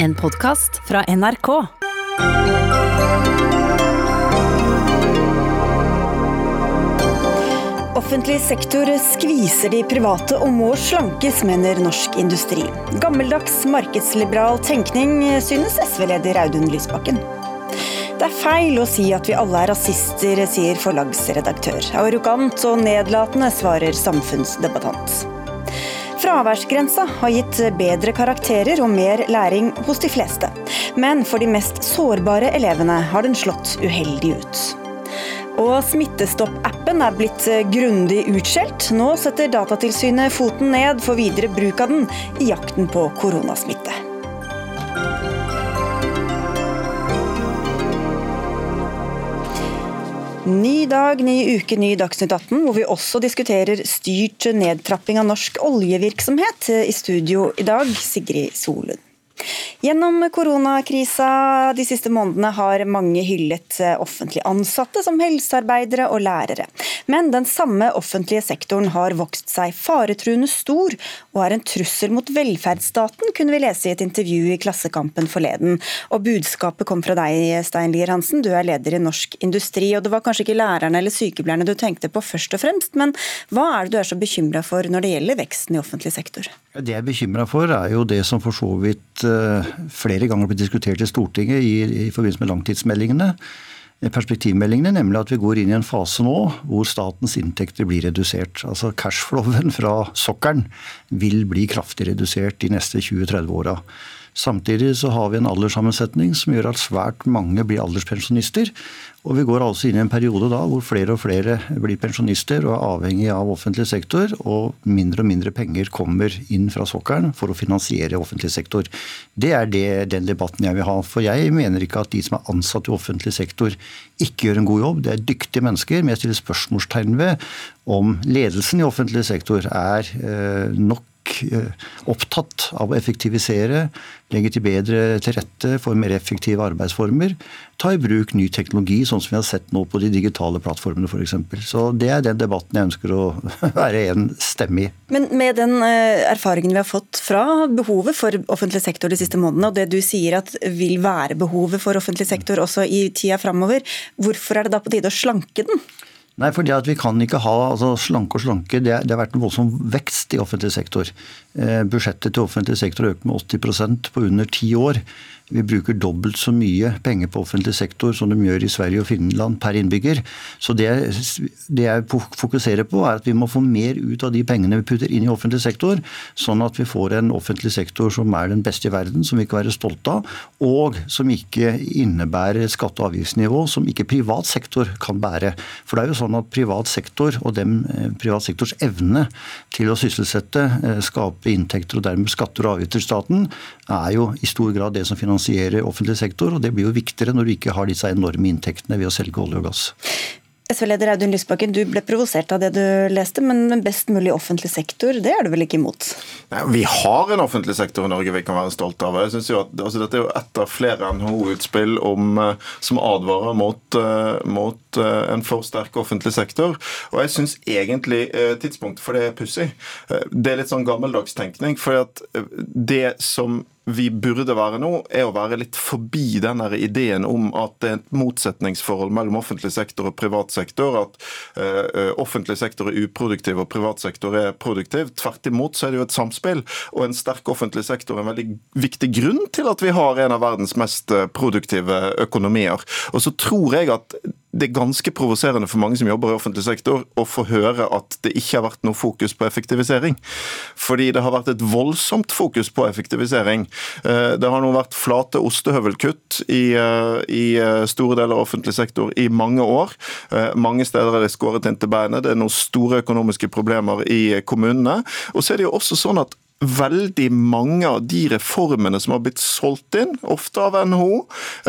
En podkast fra NRK. Offentlig sektor skviser de private og må slankes, mener Norsk Industri. Gammeldags markedsliberal tenkning, synes SV-leder Audun Lysbakken. Det er feil å si at vi alle er rasister, sier forlagsredaktør. Arrogant og nedlatende, svarer samfunnsdebattant. Fraværsgrensa har gitt bedre karakterer og mer læring hos de fleste. Men for de mest sårbare elevene har den slått uheldig ut. Og Smittestopp-appen er blitt grundig utskjelt. Nå setter Datatilsynet foten ned for videre bruk av den i jakten på koronasmitte. Ny dag, ny uke, ny Dagsnytt 18, hvor vi også diskuterer styrt nedtrapping av norsk oljevirksomhet. I studio i dag, Sigrid Solund. Gjennom koronakrisa de siste månedene har mange hyllet offentlig ansatte som helsearbeidere og lærere. Men den samme offentlige sektoren har vokst seg faretruende stor, og er en trussel mot velferdsstaten, kunne vi lese i et intervju i Klassekampen forleden. Og budskapet kom fra deg, Stein Lier Hansen, du er leder i Norsk Industri. Og det var kanskje ikke lærerne eller sykepleierne du tenkte på først og fremst, men hva er det du er så bekymra for når det gjelder veksten i offentlig sektor? Det jeg er bekymra for, er jo det som for så vidt flere ganger blitt diskutert i Stortinget i, i forbindelse med langtidsmeldingene. Perspektivmeldingene, nemlig at vi går inn i en fase nå hvor statens inntekter blir redusert. Altså Cashflowen fra sokkelen vil bli kraftig redusert de neste 20-30 åra. Samtidig så har vi en alderssammensetning som gjør at svært mange blir alderspensjonister. Og vi går altså inn i en periode da hvor flere og flere blir pensjonister og er avhengig av offentlig sektor, og mindre og mindre penger kommer inn fra sokkelen for å finansiere offentlig sektor. Det er det, den debatten jeg vil ha. For jeg mener ikke at de som er ansatt i offentlig sektor ikke gjør en god jobb. Det er dyktige mennesker, men jeg stiller spørsmålstegn ved om ledelsen i offentlig sektor er eh, nok opptatt av å effektivisere, legge til bedre til rette for mer effektive arbeidsformer, ta i bruk ny teknologi, sånn som vi har sett nå på de digitale plattformene f.eks. Så Det er den debatten jeg ønsker å være en stemme i. Men med den erfaringen vi har fått fra behovet for offentlig sektor de siste månedene, og det du sier at vil være behovet for offentlig sektor også i tida framover, hvorfor er det da på tide å slanke den? Nei, fordi at vi kan ikke ha altså Slanke og slanke, det, det har vært en voldsom vekst i offentlig sektor. Eh, budsjettet til offentlig sektor har økt med 80% på under ti år. Vi bruker dobbelt så mye penger på offentlig sektor som de gjør i Sverige og Finland per innbygger. Så det, det, jeg fokuserer på, er at vi må få mer ut av de pengene vi putter inn i offentlig sektor, sånn at vi får en offentlig sektor som er den beste i verden, som vi kan være stolte av, og som ikke innebærer skatte- og avgiftsnivå som ikke privat sektor kan bære. For det er jo sånn at privat sektor og dem, eh, privat sektors evne til å sysselsette, eh, skape inntekter og dermed skatter og avgifter til staten, er jo i stor grad det som finansierer offentlig sektor, og det blir jo viktigere når du ikke har disse enorme inntektene ved å selge olje og gass. SV-leder Audun Lysbakken, du ble provosert av det du leste, men best mulig offentlig sektor, det er du vel ikke imot? Nei, vi har en offentlig sektor i Norge vi kan være stolte av. Jeg synes jo at altså, Dette er jo ett av flere NHO-utspill eh, som advarer mot, uh, mot uh, en for sterk offentlig sektor. Og jeg syns egentlig tidspunktet for det er pussig. det er litt sånn gammeldags tenkning. For det som vi burde være nå, er å være litt forbi den ideen om at det er et motsetningsforhold mellom offentlig sektor og privat sektor. At uh, offentlig sektor er uproduktiv og privat sektor er produktiv. Tvert imot så er det jo et samspill. Og en sterk offentlig sektor er en veldig viktig grunn til at vi har en av verdens mest eh, produktive økonomier. Og så tror jeg at det er ganske provoserende for mange som jobber i offentlig sektor, å få høre at det ikke har vært noe fokus på effektivisering. Fordi det har vært et voldsomt fokus på effektivisering. Eh, det har nå vært flate ostehøvelkutt i, eh, i eh, store deler av offentlig sektor i mange år. Mange steder er det skåret inn til beinet. Det er noen store økonomiske problemer i kommunene. Og så er det jo også sånn at veldig mange av de reformene som har blitt solgt inn, ofte av NHO,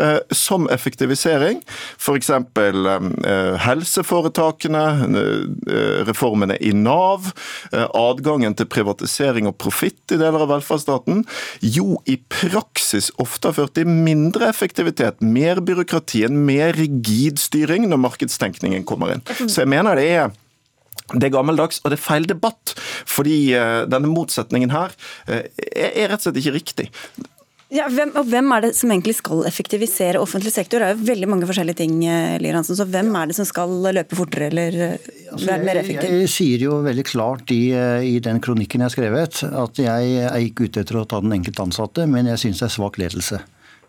eh, som effektivisering. F.eks. Eh, helseforetakene, eh, reformene i Nav, adgangen til privatisering og profitt i deler av velferdsstaten, jo i praksis ofte har ført til mindre effektivitet, mer byråkrati, en mer rigid styring når markedstenkningen kommer inn. Så jeg mener det er det er gammeldags, og det er feil debatt. Fordi uh, denne motsetningen her uh, er, rett og slett ikke riktig. Ja, hvem, og hvem er det som egentlig skal effektivisere offentlig sektor? Det er jo veldig mange forskjellige ting, eh, Lier Hansen, så hvem er det som skal løpe fortere eller eh, Altså, være mer effektiv? jeg sier jo veldig klart i, eh, i den kronikken jeg har skrevet, at jeg er ikke ute etter å ta den enkelte ansatte, men jeg syns det er svak ledelse.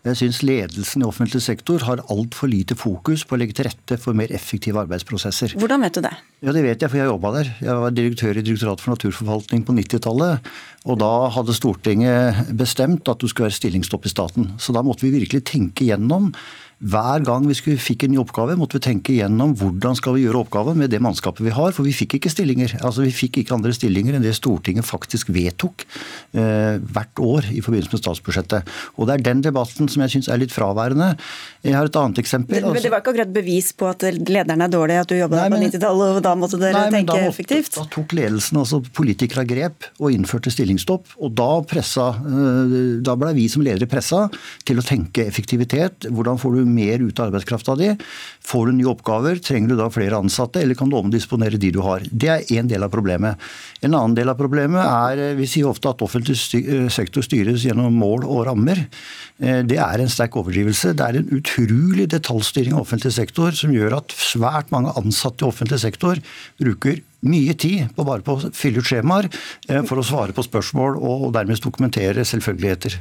Jeg syns ledelsen i offentlig sektor har altfor lite fokus på å legge til rette for mer effektive arbeidsprosesser. Hvordan vet du det? Ja, det vet jeg, for jeg jobba der. Jeg var direktør i Direktoratet for naturforvaltning på 90-tallet. Og da hadde Stortinget bestemt at du skulle være stillingsstopp i staten. Så da måtte vi virkelig tenke gjennom hver gang vi skulle, fikk en ny oppgave, måtte vi tenke gjennom hvordan skal vi gjøre oppgaven med det mannskapet vi har. For vi fikk ikke stillinger. Altså Vi fikk ikke andre stillinger enn det Stortinget faktisk vedtok eh, hvert år i forbindelse med statsbudsjettet. Og det er den debatten som jeg syns er litt fraværende. Jeg har et annet eksempel. Men altså- det var ikke akkurat bevis på at lederne er dårlige, at du jobba der på 90-tallet, og da måtte dere Nei, tenke da måtte- effektivt? Da tok ledelsen, altså politikere, grep og innførte stillingsstopp. Og da, pressa, eh, da ble vi som ledere pressa til å tenke effektivitet. Hvordan får du mer ut av arbeidskrafta di? Får du nye oppgaver? Trenger du da flere ansatte, eller kan du omdisponere de du har? Det er én del av problemet. En annen del av problemet er eh, Vi sier ofte at offentlig eh, sektor styres gjennom mål og rammer. Det er en sterk overdrivelse. Det er en utrolig detaljstyring av offentlig sektor som gjør at svært mange ansatte i offentlig sektor bruker mye tid på bare på å fylle ut skjemaer eh, for å svare på spørsmål og dermed dokumentere selvfølgeligheter.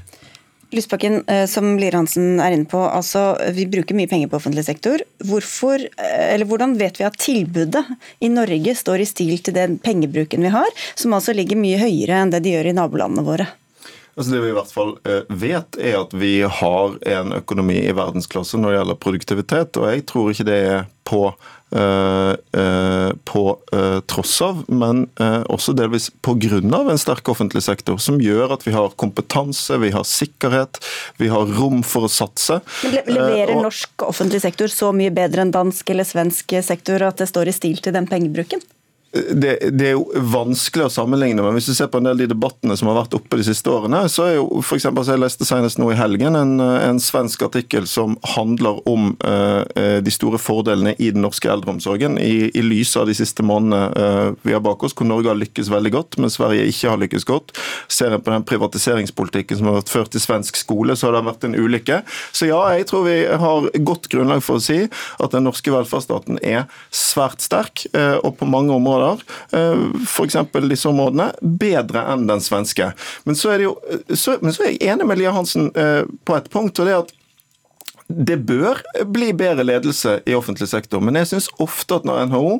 Lysbakken, eh, som Lier Hansen er inne på, altså vi bruker mye penger på offentlig sektor. Hvorfor, eh, eller hvordan vet vi at tilbudet i Norge står i stil til den pengebruken vi har, som altså ligger mye høyere enn det de gjør i nabolandene våre? Altså Det vi i hvert fall vet, er at vi har en økonomi i verdensklasse når det gjelder produktivitet. Og jeg tror ikke det er på, på eh, tross av, men eh, også delvis av en sterk offentlig sektor, som gjør at vi har kompetanse, vi har sikkerhet, vi har rom for å satse. Men Leverer Eh, norsk offentlig sektor så mye bedre enn dansk eller svensk sektor at det står i stil til den pengebruken? Det, det er jo vanskelig å sammenligne, men hvis du ser på en del av de debattene som har vært oppe de siste årene, så er jo for så Jeg leste senest nå i helgen en, en svensk artikkel som handler om uh, de store fordelene i den norske eldreomsorgen, i, i lys av de siste månedene uh, vi har bak oss, hvor Norge har lykkes veldig godt, men Sverige ikke har lykkes godt. Ser en på den privatiseringspolitikken som har vært ført i svensk skole, så har det vært en ulykke. Så ja, jeg tror vi har godt grunnlag for å si at den norske velferdsstaten er svært sterk, uh, og på mange områder F.eks. disse områdene, bedre enn den svenske. Men så er, jo, så, men så er jeg enig med Lia Hansen eh, på et punkt, og det er at det bør bli bedre ledelse i offentlig sektor, men jeg syns ofte at når NHO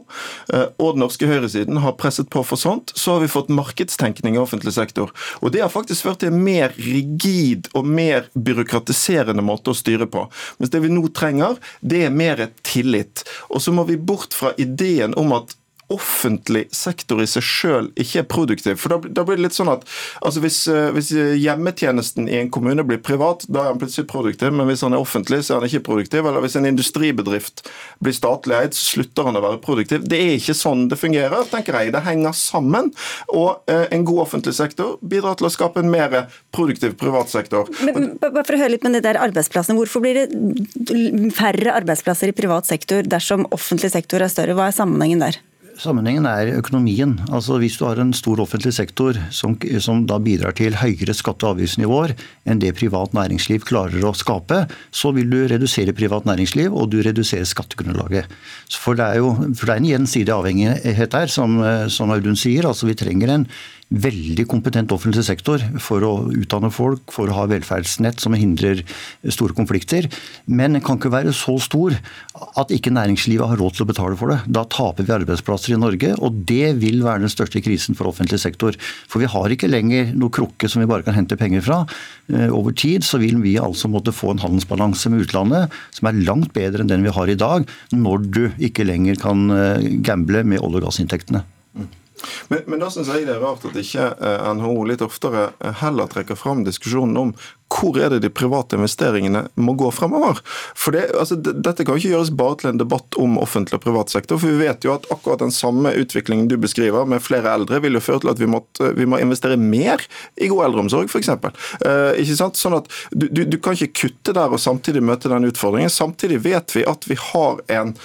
eh, og den norske høyresiden har presset på for sånt, så har vi fått markedstenkning i offentlig sektor. Og det har faktisk ført til en mer rigid og mer byråkratiserende måte å styre på. Mens det vi nå trenger, det er mer tillit. Og så må vi bort fra ideen om at offentlig sektor i seg sjøl ikke er produktiv. For da, da, blir det litt sånn at altså hvis, hvis, hjemmetjenesten i en kommune blir privat, da er han plutselig produktiv, men hvis han er offentlig, så er han ikke produktiv. Eller hvis en industribedrift blir statlig eid, så slutter han å være produktiv. Det er ikke sånn det fungerer, tenker jeg. Det henger sammen. Og eh, en god offentlig sektor bidrar til å skape en mer produktiv privat sektor. Bare for å høre litt med de der arbeidsplassene, Hvorfor blir det færre arbeidsplasser i privat sektor dersom offentlig sektor er større? Hva er sammenhengen der? Sammenhengen er økonomien. Altså Hvis du har en stor offentlig sektor som, som da bidrar til høyere skatte- og avgiftsnivåer enn det privat næringsliv klarer å skape, så vil du redusere privat næringsliv og du reduserer skattegrunnlaget. For det er jo for det er en gjensidig avhengighet her, som, som Audun sier. altså Vi trenger en veldig kompetent offentlig sektor for å utdanne folk, for å ha velferdsnett som hindrer store konflikter. Men den kan ikke være så stor at ikke næringslivet har råd til å betale for det. Da taper vi arbeidsplasser i Norge, og det vil være den største krisen for offentlig sektor. For vi har ikke lenger noe krukke som vi bare kan hente penger fra. Over tid så vil vi altså måtte få en handelsbalanse med utlandet som er langt bedre enn den vi har i dag, når du ikke lenger kan gamble med olje- og gassinntektene. Men, men da syns jeg det er rart at ikke NHO litt oftere heller trekker fram diskusjonen om hvor er det de private investeringene må gå fremover. For det, altså, Dette kan ikke gjøres bare til en debatt om offentlig og privat sektor. For vi vet jo at akkurat den samme utviklingen du beskriver, med flere eldre, vil jo føre til at vi, måtte, vi må investere mer i god eldreomsorg, f.eks. Eh, ikke sant? Sånn at du, du, du kan ikke kutte der og samtidig møte den utfordringen. Samtidig vet vi at vi har en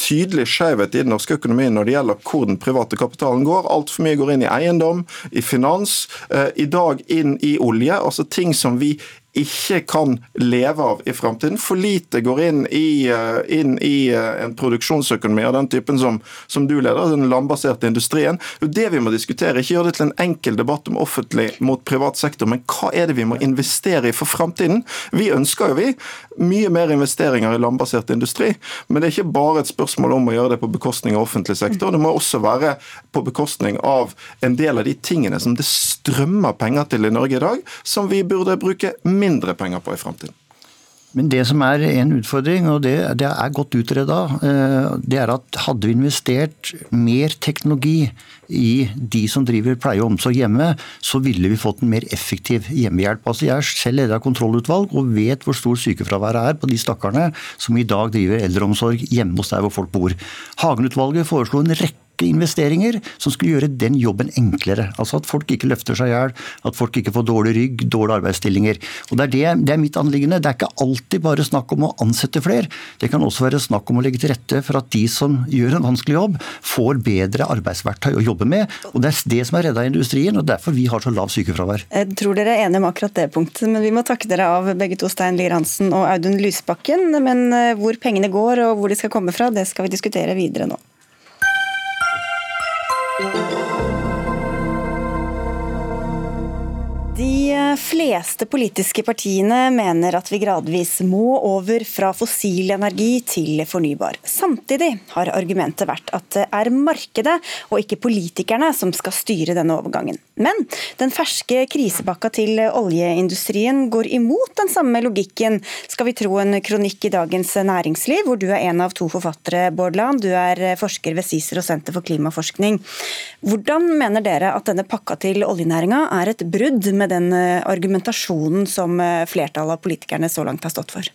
tydelig skjevhet i den norske økonomien når det gjelder hvor den private kapitalen går. Altfor mye går inn i eiendom, i finans, eh, i dag inn i olje. Altså ting som vi ikke kan leve av i framtiden. For lite går inn i, eh, inn i eh, en produksjonsøkonomi av den typen som, som du leder, den landbaserte industrien. Det er det vi må diskutere. Ikke gjøre det til en enkel debatt om offentlig mot privat sektor, men hva er det vi må investere i for framtiden? Vi ønsker jo vi mye mer investeringer i landbasert industri, men det er ikke bare et spørsmål om å gjøre det på bekostning av offentlig sektor. Det må også være på bekostning av en del av de tingene som det strømmer penger til i Norge i dag, som vi burde bruke mindre penger på i framtiden. Men det som er en utfordring, og det, det er godt utreda, eh, det er at hadde vi investert mer teknologi i de som driver pleie og omsorg hjemme, så ville vi fått en mer effektiv hjemmehjelp. Altså jeg er selv leder av kontrollutvalg og vet hvor stor sykefraværet er på de stakkarene som i dag driver eldreomsorg hjemme hos der hvor folk bor. Hagen-utvalget foreslo en rekke rekke investeringer som skulle gjøre den jobben enklere. Altså At folk ikke løfter seg i hjel, at folk ikke får dårlig rygg, dårlige arbeidsstillinger. Og det er, det, det er mitt anliggende. Det er ikke alltid bare snakk om å ansette flere. Det kan også være snakk om å legge til rette for at de som gjør en vanskelig jobb, får bedre arbeidsverktøy å jobbe med. Og Det er det som har redda industrien, og derfor vi har så lav sykefravær. Jeg tror dere er enige om akkurat det punktet, men vi må takke dere av begge to, Stein Lier Hansen og Audun Lysbakken. Men eh, hvor pengene går og hvor de skal komme fra, det skal vi diskutere videre nå. Thank you. De fleste politiske partiene mener at vi gradvis må over fra fossil energi til fornybar. Samtidig har argumentet vært at det er markedet og ikke politikerne som skal styre denne overgangen. Men den ferske krisepakka til oljeindustrien går imot den samme logikken, skal vi tro en kronikk i Dagens Næringsliv, hvor du er en av to forfattere, Bård Land. Du er forsker ved CICER og Senter for klimaforskning. Hvordan mener dere at denne pakka til oljenæringa er et brudd med den argumentasjonen som flertallet av politikerne så langt har stått for?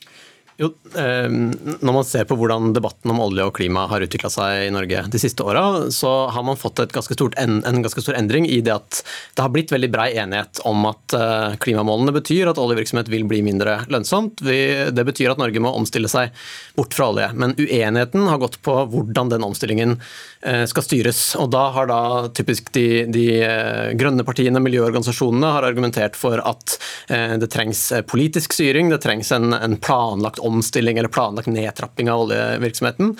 Jo, ehm, Når man ser på hvordan debatten om olje og klima har utvikla seg i Norge de siste åra, så har man fått ganske en, en ganske stor endring i det at det har blitt veldig brei enighet om at eh, klimamålene betyr at oljevirksomhet vil bli mindre lønnsomt. Det betyr at Norge må omstille seg bort fra olje. Men uenigheten har gått på hvordan den omstillingen eh, skal styres. Og da har da typisk de, de eh, grønne partiene, miljøorganisasjonene, har argumentert for at det trengs politisk styring, det trengs en, en planlagt omstilling omstilling eller planlagt nedtrapping av oljevirksomheten.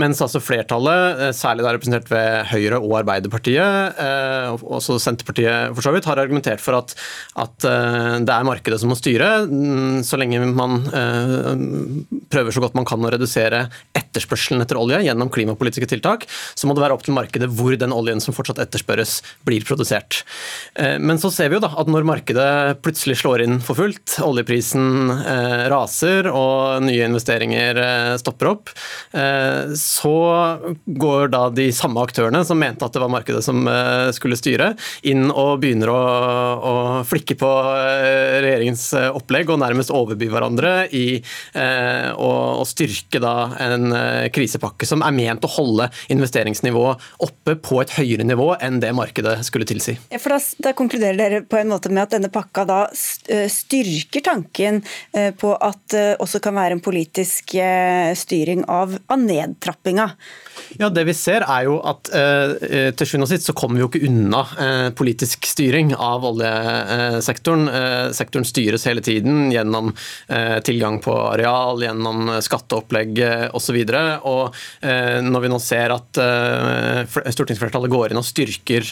Mens altså flertallet, eh, særlig da representert ved Høyre og Arbeiderpartiet, eh, og også Senterpartiet for så vidt, har argumentert for at, at eh, det er markedet som må styre. Mm, så lenge man prøver så godt man kan å redusere etterspørselen etter olje gjennom klimapolitiske tiltak, så må det være opp til markedet hvor den oljen som fortsatt etterspørres, blir produsert. Men så ser vi jo da at når markedet plutselig slår inn for fullt, oljeprisen raser og nye investeringer eh, stopper opp, eh, så går da de samme aktørene som mente at det var markedet som eh, skulle styre, inn og begynner å, å flikke på regjeringens opplegg og nærmest overby hverandre i å, å styrke da en krisepakke som er ment å holde investeringsnivået oppe på et høyere nivå enn det markedet skulle tilsi. Ja, for da, da konkluderer dere på en måte med at denne pakka da styrker tanken på at også også kan være en politisk eh, styring av, av nedtrappinga. Ja, Det vi ser er jo at eh, eh, til sjuende og sist så kommer vi jo ikke unna eh, politisk styring av oljesektoren. Eh, sektoren styres hele tiden gjennom eh, tilgang på areal, gjennom skatteopplegg osv. Og, så og eh, når vi nå ser at stortingsflertallet går inn og styrker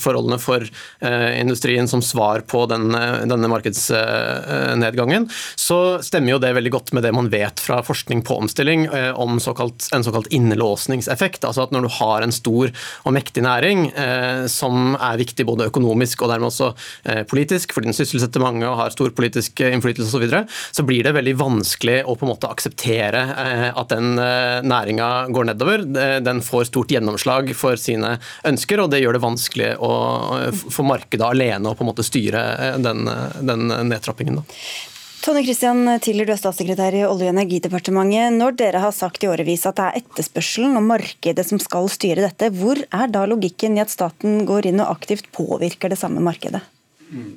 forholdene for industrien som svar på den, denne markedsnedgangen, så stemmer jo det veldig godt med det man vet fra forskning på omstilling om såkalt, en såkalt innelåsning innlåsningseffekt. Altså at når du har en stor og mektig næring eh, som er viktig både økonomisk og dermed også eh, politisk, fordi den sysselsetter mange og har stor politisk innflytelse osv., så, videre, så blir det veldig vanskelig å på en måte akseptere eh, at den eh, næringa går nedover. Den får stort gjennomslag for sine ønsker, og det gjør det vanskelig å, for markedet alene å på en måte styre eh, den, den nedtrappingen. Da. Tone Christian Tiller, du er statssekretær i Olje- og energidepartementet. Når dere har sagt i årevis at det er etterspørselen og markedet som skal styre dette, hvor er da logikken i at staten går inn og aktivt påvirker det samme markedet?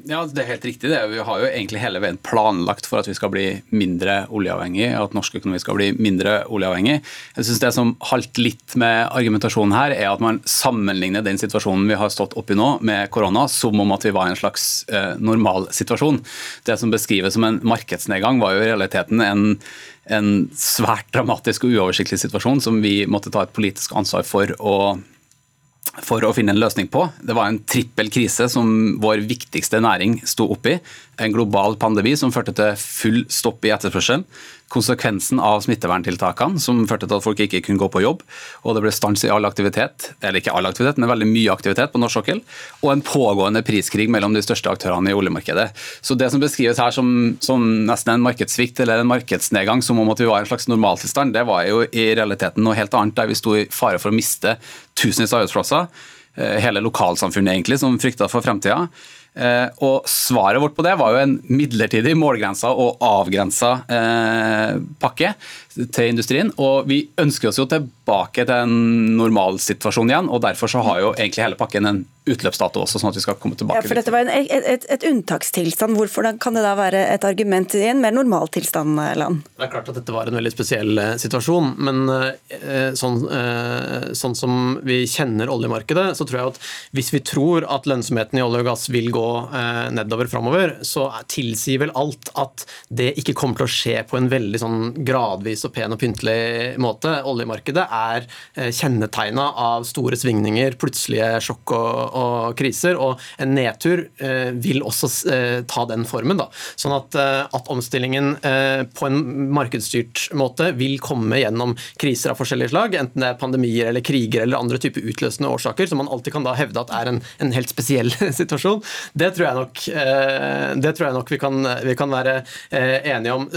Ja, Det er helt riktig. det. Vi har jo egentlig hele veien planlagt for at vi skal bli mindre oljeavhengig, at norsk økonomi skal bli mindre oljeavhengig. Jeg synes Det som halter litt med argumentasjonen her, er at man sammenligner den situasjonen vi har stått oppi nå med korona, som om at vi var i en slags eh, normalsituasjon. Det som beskrives som en markedsnedgang, var jo i realiteten en en svært dramatisk og uoversiktlig situasjon som vi måtte ta et politisk ansvar for å for å finne en løsning på. Det var en trippel krise som vår viktigste næring sto oppi. En global pandemi som førte til full stopp i etterspørselen konsekvensen av smitteverntiltakene som førte til at folk ikke kunne gå på jobb. Og det ble stans i all aktivitet, eller ikke all aktivitet, men veldig mye aktivitet på norsk sokkel. Og en pågående priskrig mellom de største aktørene i oljemarkedet. Så det som beskrives her som, som nesten en markedssvikt eller en markedsnedgang, som om at vi var en slags normaltilstand, det var jo i realiteten noe helt annet, der vi sto i fare for å miste tusenvis av arbeidsplasser. Eh, hele lokalsamfunnet egentlig, som frykta for fremtida. Eh, og svaret vårt på det var jo en midlertidig målgrensa og avgrensa eh, pakke til industrien. Og vi ønsker oss jo tilbake til en normalsituasjon igjen, og derfor så har jo egentlig hele pakken en utløpsdato også, sånn at vi skal komme tilbake. Ja, for Dette var en, et, et, et, unntakstilstand. Hvorfor kan det da være et argument i en mer normaltilstand, Land? Det er klart at dette var en veldig spesiell eh, situasjon, men eh, sånn, eh, sånn, som vi kjenner oljemarkedet, så tror jeg at hvis vi tror at lønnsomheten i olje og gass vil gå nedover framover, så tilsier vel alt at det ikke kommer til å skje på en veldig sånn gradvis og pen og pyntelig måte. Oljemarkedet er kjennetegna av store svingninger, plutselige sjokk og, og, kriser. Og en nedtur eh, vil også eh, ta den formen. Da. Sånn at, at omstillingen på en markedsstyrt måte vil komme gjennom kriser av forskjellige slag, enten det er pandemier eller kriger eller andre typer utløsende årsaker, som man alltid kan da hevde at er en, en helt spesiell situasjon. Det tror jeg nok, tror jeg nok vi, kan, vi kan være enige om.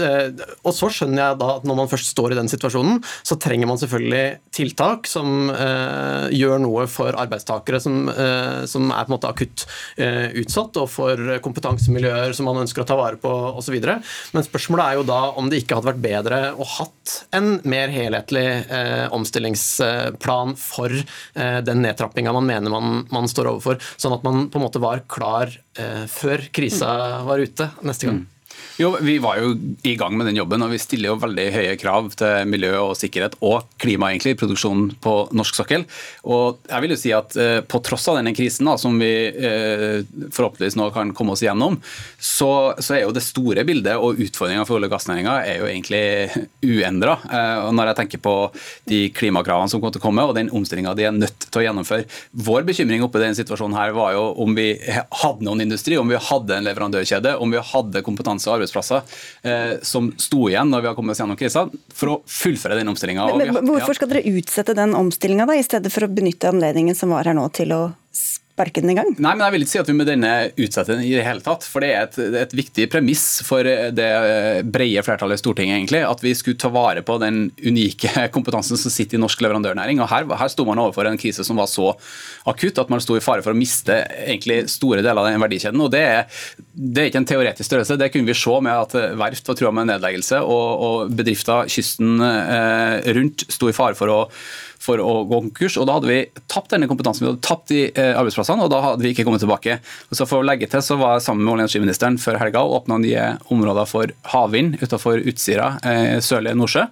Og så skjønner jeg da at når man først står i den situasjonen, så trenger man selvfølgelig tiltak som eh, gjør noe for arbeidstakere som, eh, som, er på en måte akutt eh, utsatt, og for kompetansemiljøer som man ønsker å ta vare på osv. Men spørsmålet er jo da om det ikke hadde vært bedre å hatt en mer helhetlig eh, omstillingsplan for eh, den nedtrappinga man mener man, man, står overfor, sånn at man på en måte var klar eh, før krisa var ute neste gang. Mm. Jo, Vi var jo i gang med den jobben, og vi stiller jo veldig høye krav til miljø og sikkerhet og klima egentlig, i produksjonen på norsk sokkel. Og jeg vil jo si at eh, På tross av denne krisen da, som vi eh, forhåpentligvis nå kan komme oss igjennom, så, så er jo det store bildet og utfordringa for olje- og gassnæringa er jo egentlig uendra. Eh, når jeg tenker på de klimakravene som kommer til å komme, og den omstillinga de er nødt til å gjennomføre. Vår bekymring oppe i denne situasjonen her var jo om vi hadde noen industri, om vi hadde en leverandørkjede, om vi hadde kompetanse og arbeidsplasser arbeidsplasser eh, som sto igjen når vi har kommet oss gjennom krisa, for å fullføre den omstillinga. Hvorfor skal dere utsette den omstillinga, i stedet for å benytte anledningen som var her nå til å den i gang? Nei, men Jeg vil ikke si at vi med denne utsetter den i det hele tatt. For det er et, et viktig premiss for det brede flertallet i Stortinget egentlig, at vi skulle ta vare på den unike kompetansen som sitter i norsk leverandørnæring. og Her, her sto man overfor en krise som var så akutt at man sto i fare for å miste egentlig store deler av den verdikjeden. og Det er, det er ikke en teoretisk størrelse. Det kunne vi se med at verft var trua med nedleggelse, og, og bedrifter kysten eh, rundt sto i fare for å for å gå konkurs. og Da hadde vi tapt denne kompetansen, vi hadde tapt de eh, arbeidsplassene, og da hadde vi ikke kommet tilbake. Og så For å legge til så var jeg sammen med olje- og energiministeren før helga og åpna nye områder for havvind utenfor Utsira, eh, sørlige Nordsjø.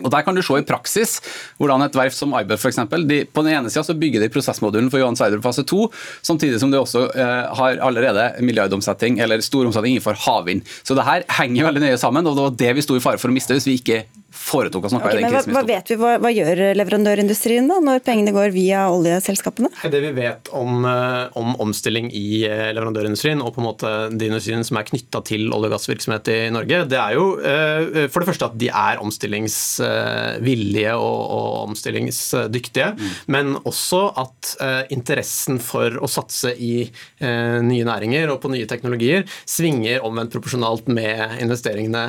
Og Der kan du se i praksis hvordan et verft som Iber f.eks. På den ene sida bygger de prosessmodulen for Johan Sverdrup fase 2, samtidig som de også eh, har allerede milliardomsetting eller stor omsetning innenfor havvind. Så det her henger veldig nøye sammen, og det var det vi sto i fare for å miste hvis vi ikke foretok å snakke okay, i den krisen. Hva, hva, vet vi, hva, hva, gjør leverandørindustrien da, når pengene går via oljeselskapene? Det vi vet om, eh, om, omstilling i eh, leverandørindustrien, og på en måte de industrien som er knytta til olje- og gassvirksomhet i Norge, det er jo eh, for det første at de er omstillingsvillige og, og omstillingsdyktige, mm. men også at interessen for å satse i nye næringer og på nye teknologier svinger omvendt proporsjonalt med investeringene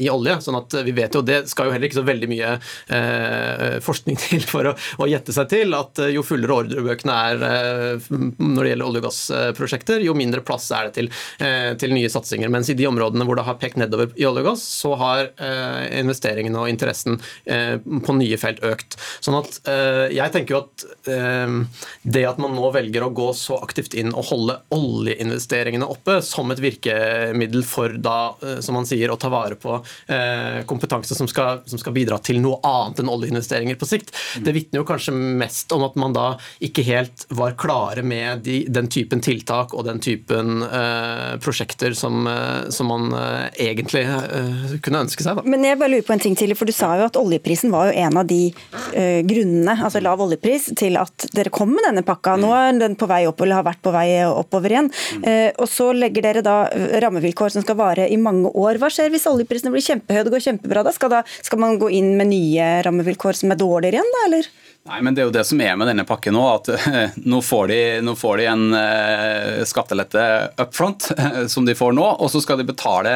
i olje. sånn at vi vet jo, det skal jo heller ikke så veldig mye eh, forskning til for å, å, gjette seg til at jo fullere ordrebøkene er eh, når det gjelder olje- og gassprosjekter, jo mindre plass er det til, eh, til, nye satsinger. Mens i de områdene hvor det har pekt nedover i olje og gass, så har eh, investeringene og interessen eh, på nye felt økt. Sånn at jeg tenker jo at det at man nå velger å gå så aktivt inn og holde oljeinvesteringene oppe som et virkemiddel for da, som man sier, å ta vare på kompetanse som skal, som skal bidra til noe annet enn oljeinvesteringer på sikt, det vitner jo kanskje mest om at man da ikke helt var klare med de, den typen tiltak og den typen uh, prosjekter som, uh, som man uh, egentlig kunne ønske seg. Da. Men jeg bare lurer på en ting til, for Du sa jo at oljeprisen var jo en av de grunnene, altså lav oljepris, til at dere kom med denne pakka. Nå er den på vei opp, eller har vært på vei oppover igjen. og Så legger dere da rammevilkår som skal vare i mange år. Hva skjer hvis oljeprisene blir kjempehøye, det går kjempebra? da? Skal, da? Skal man gå inn med nye rammevilkår som er dårligere igjen, da, eller? Nei, men Det er jo det som er med denne pakken nå. at Nå får de, nå får de en uh, skattelette up front, som de får nå, og så skal de betale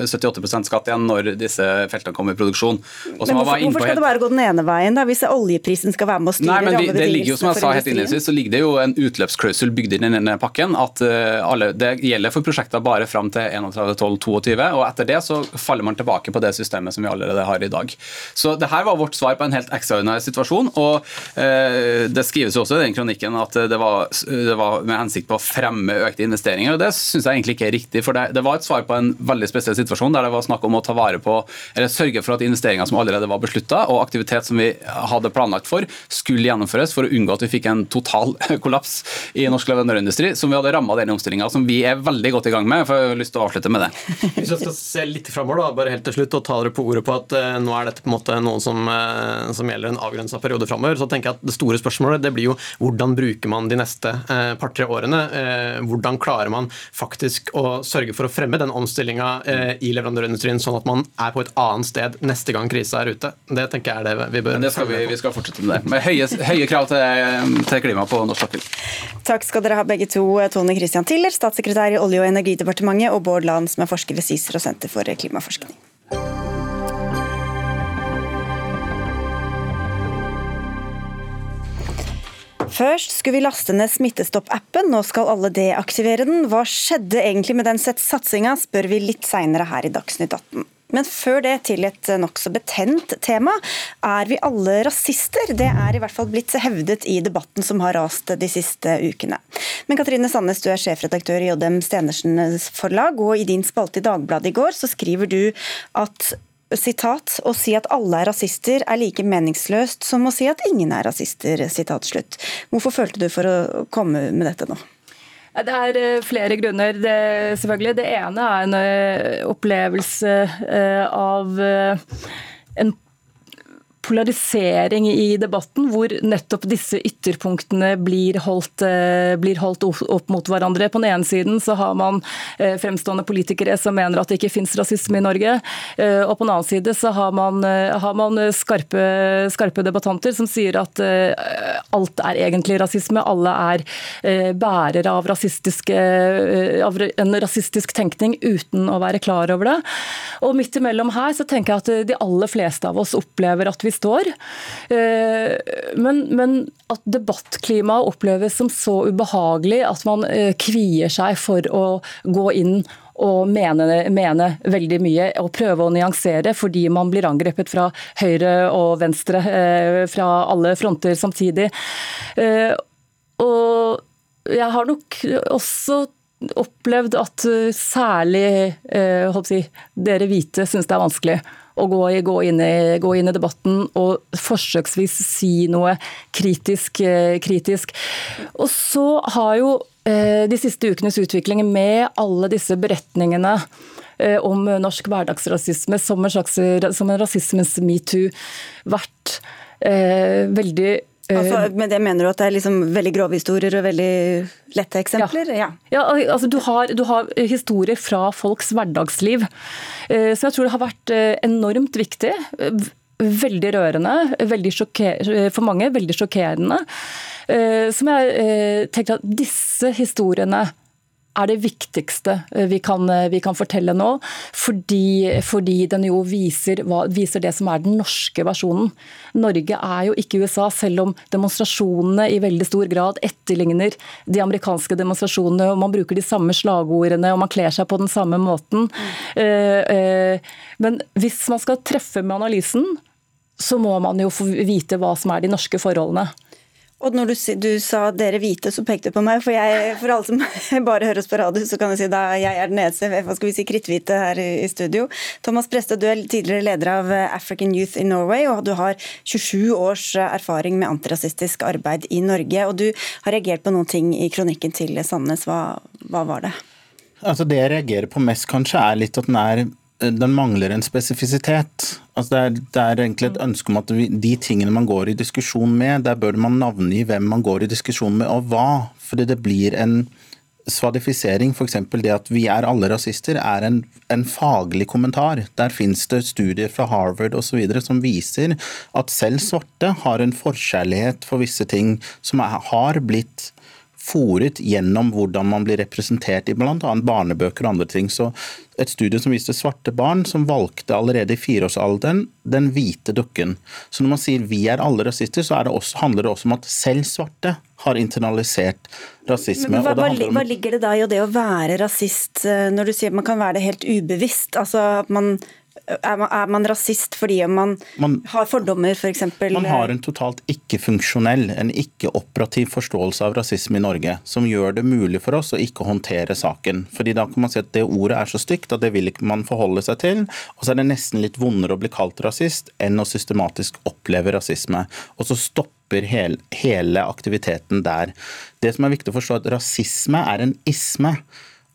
uh, 78% skatt igjen når disse feltene kommer i produksjon. men hvorfor, hvorfor skal det bare gå den ene veien, da, hvis oljeprisen skal være med å styre Nei, men vi, det ligger jo, som jeg sa helt innledningsvis, så ligger det jo en utløpsklausul bygd inn i denne pakken. at alle, Det gjelder for prosjekter bare fram til 31.12.22, og etter det så faller man tilbake på det systemet som vi allerede har i dag. Så det her var vårt svar på en helt ekstraordinær situasjon. og Eh, det skrives jo også i den kronikken at det var, det var, med hensikt på å fremme økte investeringer. og Det syns jeg egentlig ikke er riktig. for det, det, var et svar på en veldig spesiell situasjon der det var snakk om å ta vare på, eller sørge for at investeringer som allerede var beslutta, og aktivitet som vi hadde planlagt for, skulle gjennomføres for å unngå at vi fikk en total kollaps i norsk leverandørindustri, som vi hadde ramma den omstillinga som vi er veldig godt i gang med. for jeg har lyst til å avslutte med det. Hvis jeg skal se litt framover, bare helt til slutt, og ta dere på ordet på at uh, nå er dette på en måte noe som, uh, som gjelder en avgrensa periode framover, så tenker jeg at det store spørsmålet det blir jo hvordan bruker man de neste eh, par-tre årene? Eh, hvordan klarer man faktisk å sørge for å fremme den omstillinga eh, i leverandørindustrien, sånn at man er på et annet sted neste gang krisa er ute? Det tenker jeg er det vi bør Men det skal vi, vi skal fortsette med det. Med høye, høye krav til, til klima på norsk sokkel. Takk skal dere ha begge to, Tone Christian Tiller, statssekretær i Olje- og energidepartementet, og Bård Land, som er forsker ved CICER og Senter for klimaforskning. Først skulle vi laste ned Smittestopp-appen, nå skal alle deaktivere den. Hva skjedde egentlig med den satsinga, spør vi litt seinere her i Dagsnytt 18. Men før det til et nokså betent tema. Er vi alle rasister? Det er i hvert fall blitt hevdet i debatten som har rast de siste ukene. Men Katrine Sandnes, du er sjefredaktør i JM Stenersen forlag, og i din spalte i Dagbladet i går så skriver du at sitat, å si at alle er rasister er like meningsløst som å si at ingen er rasister. sitat slutt. Hvorfor følte du for å komme med dette nå? Det er eh, flere grunner. Det, selvfølgelig. det ene er en eh, opplevelse eh, av en polarisering i debatten, hvor nettopp disse ytterpunktene blir holdt, eh, blir holdt opp mot hverandre. På den ene siden så har man eh, fremstående politikere som mener at det ikke finnes rasisme i Norge. Eh, og på den annen side så har man, har man skarpe, skarpe, debattanter som sier at alt er egentlig rasisme. Alle er bærere av, av en rasistisk tenkning uten å være klar over det. Og midt imellom her så tenker jeg at de aller fleste av oss opplever at vi står. år. men, men at debattklimaet oppleves som så ubehagelig at man eh, kvier seg for å gå inn og mene, mene, veldig mye og prøve å nyansere fordi man blir angrepet fra høyre og venstre, eh, fra alle fronter samtidig. Og jeg har nok også opplevd at særlig si, dere hvite syns det er vanskelig å gå, gå, inn i, gå, inn i, debatten og forsøksvis si noe kritisk. Eh, kritisk. Og så har jo eh, de siste ukenes utvikling med alle disse beretningene eh, om norsk hverdagsrasisme som en slags som en rasismens metoo vært veldig Altså, eh, med det mener du at det er liksom veldig grove historier og veldig lette eksempler? Ja, ja. ja altså du har, du har, historier fra folks hverdagsliv. Eh, så jeg tror det har vært eh, enormt viktig. Veldig rørende, veldig for mange veldig sjokkerende. Som jeg tenkte at disse historiene er det viktigste vi kan, vi kan fortelle nå. Fordi, fordi den jo viser, viser, det som er den norske versjonen. Norge er jo ikke USA, selv om demonstrasjonene i veldig stor grad etterligner de amerikanske demonstrasjonene. og Man bruker de samme slagordene og man kler seg på den samme måten. Mm. Men hvis man skal treffe med analysen, så må man jo få vite hva som er de norske forholdene. Og når du, du, sa dere hvite, så pekte du på meg. For, jeg, for alle som bare høres på radio, så kan jeg si da jeg er den eneste hva skal vi si, kritthvite her i, i studio. Thomas Preste, du er tidligere leder av African Youth in Norway, og du har 27 års erfaring med antirasistisk arbeid i Norge. Og du har reagert på noen ting i kronikken til Sandnes. Hva, hva var det? Altså Det jeg reagerer på mest, kanskje, er litt at den er den mangler en spesifisitet. Altså det, er, det, er, egentlig et ønske om at vi, de tingene man går i diskusjon med, der bør man navngi hvem man går i diskusjon med og hva. Fordi det blir en svadifisering. F.eks. det at vi er alle rasister, er en, en faglig kommentar. Der finnes det studier fra Harvard osv. som viser at selv svarte har en forkjærlighet for visse ting som er, har blitt fòret gjennom hvordan man blir representert i bl.a. barnebøker og andre ting. Så et studie som viste svarte barn som valgte allerede i fireårsalderen den hvite dukken. Så når man sier vi er alle rasister, så det også, handler det også om at selv svarte har internalisert rasisme. Men hva, hva, hva ligger det da i det å være rasist, eh, når du sier at man kan være det helt ubevisst? Altså at man er man, er man, rasist fordi man, man har fordommer, f.eks.? For man har en totalt ikke-funksjonell, en ikke-operativ forståelse av rasisme i Norge, som gjør det mulig for oss å ikke håndtere saken. Fordi Da kan man si at det ordet er så stygt at det vil ikke man forholde seg til. Og så er det nesten litt vondere å bli kalt rasist enn å systematisk oppleve rasisme. Og så stopper hele, hele aktiviteten der. Det som er viktig å forstå, er at rasisme er en isme.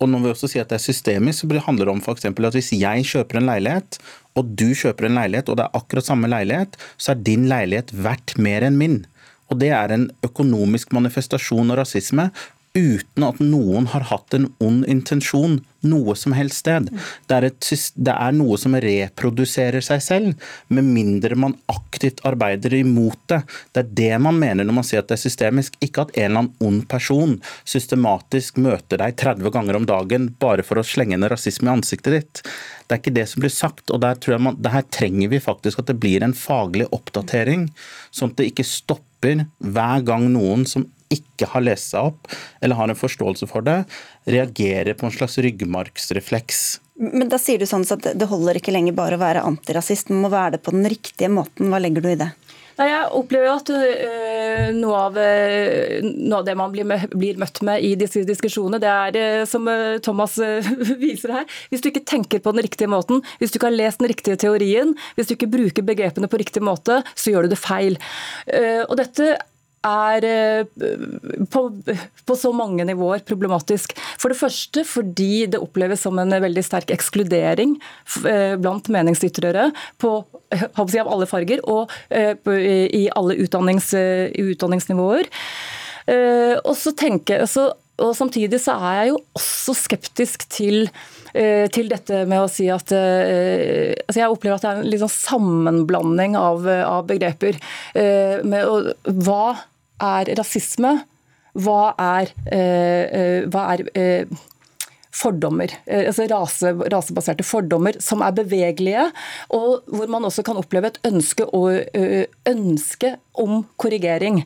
Og når vi også sier at det er systemisk, så handler det om for at hvis jeg kjøper en leilighet, og du kjøper en leilighet, og det er akkurat samme leilighet, så er din leilighet verdt mer enn min. Og det er en økonomisk manifestasjon av rasisme uten at noen har hatt en ond intensjon noe som helst sted. Det er, et, det er, noe som reproduserer seg selv, med mindre man aktivt arbeider imot det. Det er det man mener når man sier at det er systemisk, ikke at en eller annen ond person systematisk møter deg 30 ganger om dagen bare for å slenge ned rasisme i ansiktet ditt. Det er ikke det som blir sagt. og der tror jeg man, Her trenger vi faktisk at det blir en faglig oppdatering, sånn at det ikke stopper hver gang noen som ikke har lest seg opp eller har en forståelse for det, reagerer på en slags ryggmargsrefleks. Men da sier du sånn at det holder ikke lenger bare å være antirasist, man må være det på den riktige måten. Hva legger du i det? Nei, Jeg opplever jo at uh, noe, av, uh, noe, av, det man blir, med, blir, møtt med i disse diskusjonene, det er uh, som Thomas viser her. Hvis du ikke tenker på den riktige måten, hvis du ikke har lest den riktige teorien, hvis du ikke bruker begrepene på riktig måte, så gjør du det feil. Og dette er eh, på, på, så mange nivåer problematisk. For det første fordi det oppleves som en veldig sterk ekskludering eh, blant meningsytrere på, si, av alle farger og eh, i alle utdannings, utdanningsnivåer. Og, tenker, og samtidig så er jeg jo også skeptisk til til dette med å si at altså Jeg opplever at det er en sånn sammenblanding av, av begreper. Med, og, hva er rasisme? Hva er, eh, eh, hva er eh, fordommer, altså rase, rasebaserte fordommer som er bevegelige, og hvor man også kan oppleve et ønske, og, ønske om korrigering.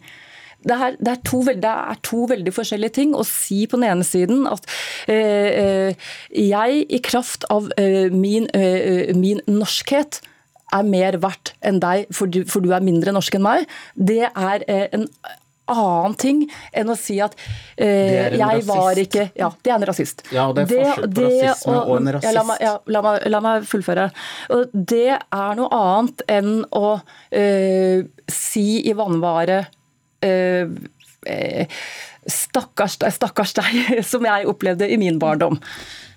Det er, det, er to, det er, to, veldig forskjellige ting å si på den ene siden at eh, jeg i kraft av eh, min, eh, min, norskhet er mer verdt enn deg, for du, for du, er mindre norsk enn meg. Det er en annen ting enn å si at eh, jeg var ikke Ja, det er en rasist. Ja, og det er forskjell på det, rasisme og, og en rasist. Ja, la, meg, ja, la, meg, la, meg, fullføre. Og det er noe annet enn å eh, si i vannvare eh, eh Stakkars, stakkars deg, som jeg opplevde i min barndom.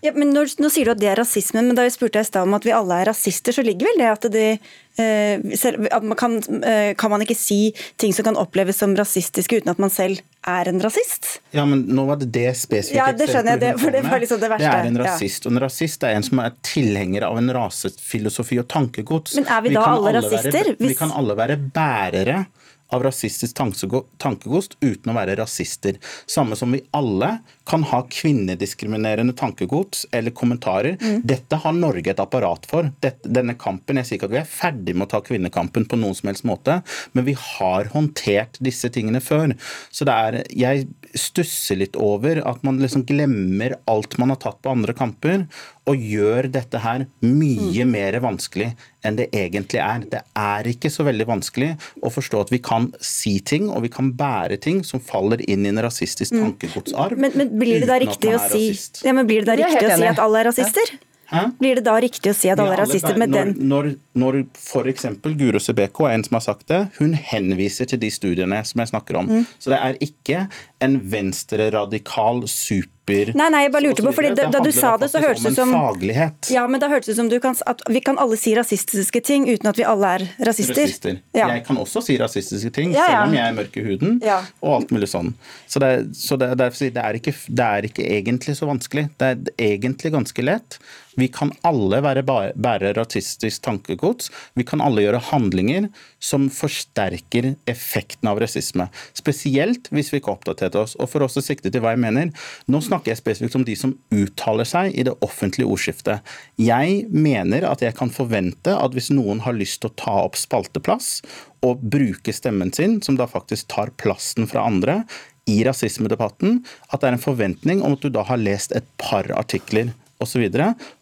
Ja, men når, nå sier du at det er rasisme, men da jeg spurte i stad om at vi alle er rasister, så ligger vel det at de eh, at man kan, eh, kan, man ikke si ting som kan oppleves som rasistiske uten at man selv er en rasist? Ja, men nå var det det spesifikke Ja, det skjønner jeg, det, for det var liksom det verste. Det er en rasist, ja. og en rasist er en som er tilhenger av en rasefilosofi og tankegods. Men er vi, vi da alle rasister? Være, vi kan alle være bærere av rasistisk tankegods uten å være rasister. Samme som vi alle kan ha kvinnediskriminerende tankegods eller kommentarer. Mm. Dette har Norge et apparat for. Dette, denne kampen, Jeg sier ikke at vi er ferdig med å ta kvinnekampen på noen som helst måte, men vi har håndtert disse tingene før. Så det er, jeg stusser litt over at man liksom glemmer alt man har tatt på andre kamper, og gjør dette her mye mm. mer vanskelig enn det egentlig er. Det er ikke så veldig vanskelig å forstå at vi kan si ting og vi kan bære ting som faller inn i en rasistisk mm. tankegodsarv. Men, men, blir det da riktig å si, ja, men blir det da riktig å si at alle er rasister? Ja. Hæ? Blir det da riktig å si at alle er rasister med den? Når, når f.eks. Guro Sebeko er en som har sagt det, hun henviser til de studiene som jeg snakker om. Mm. Så det er ikke en venstreradikal super Nei, nei, jeg bare lurte på, fordi da, da du sa det, så hørtes det som faglighet. Ja, men da hørtes det som kan, at vi kan alle si rasistiske ting uten at vi alle er rasister. rasister. Ja. Jeg kan også si rasistiske ting, ja, ja. selv om jeg er mørk i huden og alt mulig sånn. Så, det, så det, det, er ikke, det er ikke egentlig så vanskelig. Det er egentlig ganske lett. Vi kan alle være bærere rasistisk tankegods. Vi kan alle gjøre handlinger som forsterker effekten av rasisme. Spesielt hvis vi ikke har oss. Og for oss å sikte til hva jeg mener, nå snakker jeg spesifikt om de som uttaler seg i det offentlige ordskiftet. Jeg mener at jeg kan forvente at hvis noen har lyst til å ta opp spalteplass og bruke stemmen sin, som da faktisk tar plassen fra andre, i rasismedebatten, at det er en forventning om at du da har lest et par artikler Og, så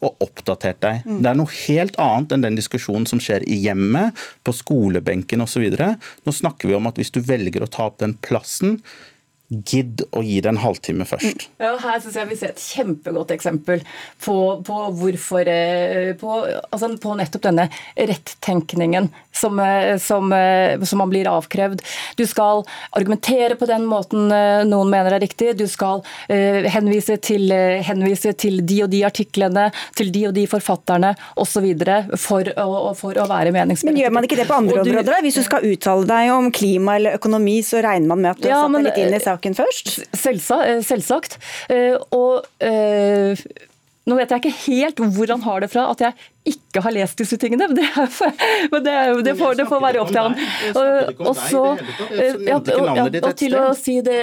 og oppdatert deg. Mm. Det er noe helt annet enn den diskusjonen som skjer i hjemmet, på skolebenken osv. Nå snakker vi om at hvis du velger å ta opp den plassen, Gidd å gi det en halvtime først. Mm. Ja, her syns jeg vi ser et kjempegodt eksempel på, på hvorfor eh, på, altså på, nettopp denne rettenkningen som, eh, som, eh, som, man blir avkrevd. Du skal argumentere på den måten noen mener er riktig. Du skal uh, henvise, til, henvise, til, de og de artiklene, til de og de forfatterne osv. For, for å være meningsmelder. Men gjør man ikke det på andre du, områder? Hvis du skal uttale deg om klima eller økonomi, så regner man med at du ja, satt deg litt inn i saken? Saken først? Eh, selvsagt. Eh, og eh, nå vet jeg ikke helt hvor han har det fra at jeg ikke har lest disse tingene. Det, men det, det, får, det får, være opp til han. Og, så, ja, og, og til å si det,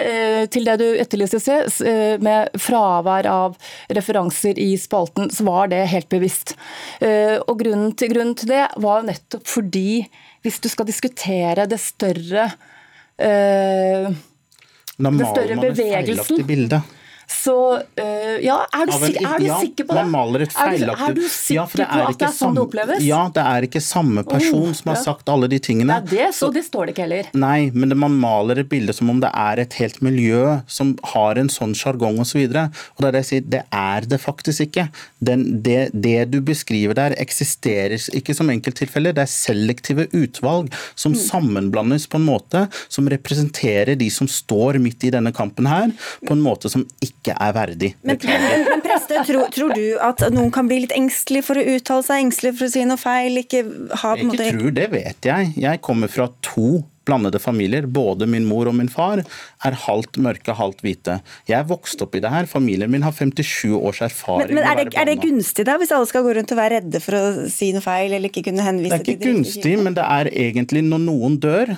til det du etterlyser, med fravær av referanser i spalten, så var det helt bevisst. Og grunnen til, grunnen til det var nettopp fordi hvis du skal diskutere det større da maler man et feilaktig bilde. Så uh, ja, er du, en, er du ja, sikker på det? Man maler et feilaktig Er du sikker ja, på at det er sånn det oppleves? Ja, det er ikke samme person oh, som har sagt alle de tingene. Det er det, så, det står det ikke heller. Nei, men det, man maler et bilde som om det er et helt miljø som har en sånn sjargong osv. Og, så og det er det jeg sier, det er det faktisk ikke. Den, det, det, du beskriver der, eksisterer ikke som enkelttilfeller. Det er selektive utvalg som mm. sammenblandes på en måte som representerer de som står midt i denne kampen her, på en måte som ikke ikke er verdig. Men, men, men preste, tror, tror, du at noen kan bli litt engstelig for å uttale seg, engstelig for å si noe feil? Ikke ha en måte... tror, det vet jeg. Jeg kommer fra to blandede familier. Både min mor og min far er halvt mørke, halvt hvite. Jeg er vokst opp i det her. Familien min har 57 års erfaring. Men, men er, det, er, det, gunstig da, hvis alle skal gå rundt og være redde for å si noe feil eller ikke kunne henvise til Det er ikke gunstig, men det er egentlig når noen dør,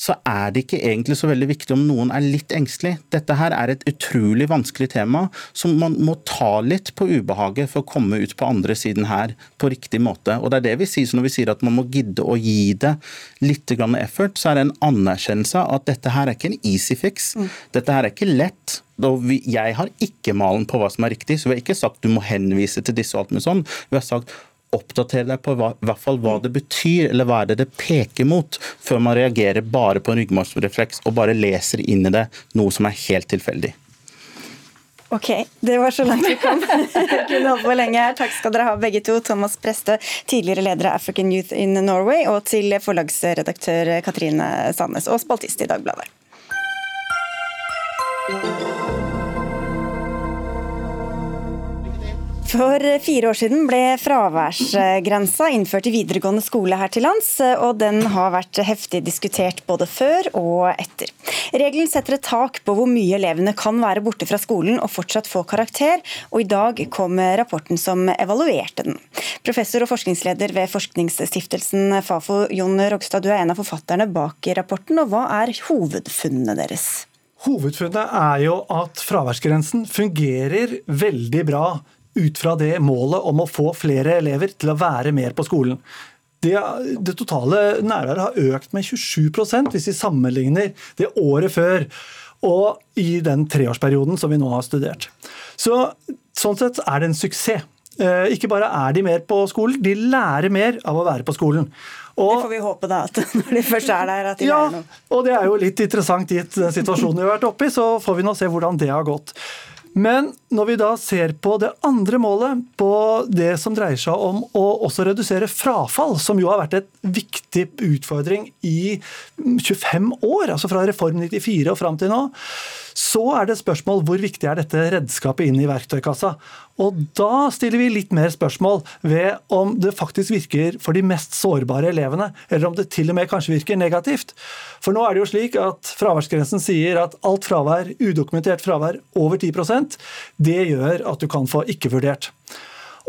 så er det ikke egentlig så veldig viktig om noen er litt engstelig. Dette her er et utrolig vanskelig tema som man må ta litt på ubehaget for å komme ut på andre siden her på riktig måte. Og det er det vi sier når vi sier at man må gidde å gi det litt effort, så er det en anerkjennelse av at dette her er ikke en easy fix. Mm. Dette her er ikke lett. Jeg har ikke malen på hva som er riktig, så vi har ikke sagt du må henvise til disse og alt med sånn. Vi har sagt oppdatere deg på hva, hvert fall hva det betyr, eller hva er det det peker mot, før man reagerer bare på en ryggmargsrefleks og bare leser inn i det noe som er helt tilfeldig. Ok, det var så langt vi kom. Kunne holdt på lenge her. Takk skal dere ha begge to. Thomas Preste, tidligere leder av African Youth in Norway, og til forlagsredaktør Katrine Sandnes og spaltist i Dagbladet. For fire år siden ble fraværsgrensa innført i videregående skole her til lands, og den har vært heftig diskutert både før og etter. Regelen setter et tak på hvor mye elevene kan være borte fra skolen og fortsatt få karakter, og i dag kom rapporten som evaluerte den. Professor og forskningsleder ved Forskningsstiftelsen Fafo, Jon Rogstad, du er en av forfatterne bak rapporten, og hva er hovedfunnene deres? Hovedfunnet er jo at fraværsgrensen fungerer veldig bra ut fra det målet om å få flere elever til å være mer på skolen. Det, det totale nærværet har økt med 27% hvis vi sammenligner det året før og i den treårsperioden som vi nå har studert. Så, sånn sett er det en suksess. Eh, ikke bare er de mer på skolen, de lærer mer av å være på skolen. Og, det får vi håpe, da, at når de først er der, at de ja, lærer noe. Og det er jo litt interessant gitt den situasjonen vi har vært oppe i, så får vi nå se hvordan det har gått. Men når vi da ser på det andre målet, på det som dreier seg om å også redusere frafall, som jo har vært et viktig utfordring i 25 år, altså fra Reform 94 og fram til nå, så er det spørsmål hvor viktig er dette redskapet inn i verktøykassa. Og da stiller vi litt mer spørsmål ved om det faktisk virker for de mest sårbare elevene, eller om det til og med kanskje virker negativt. For nå er det jo slik at fraværsgrensen sier at alt fravær, udokumentert fravær over 10% det gjør at du kan få ikke vurdert.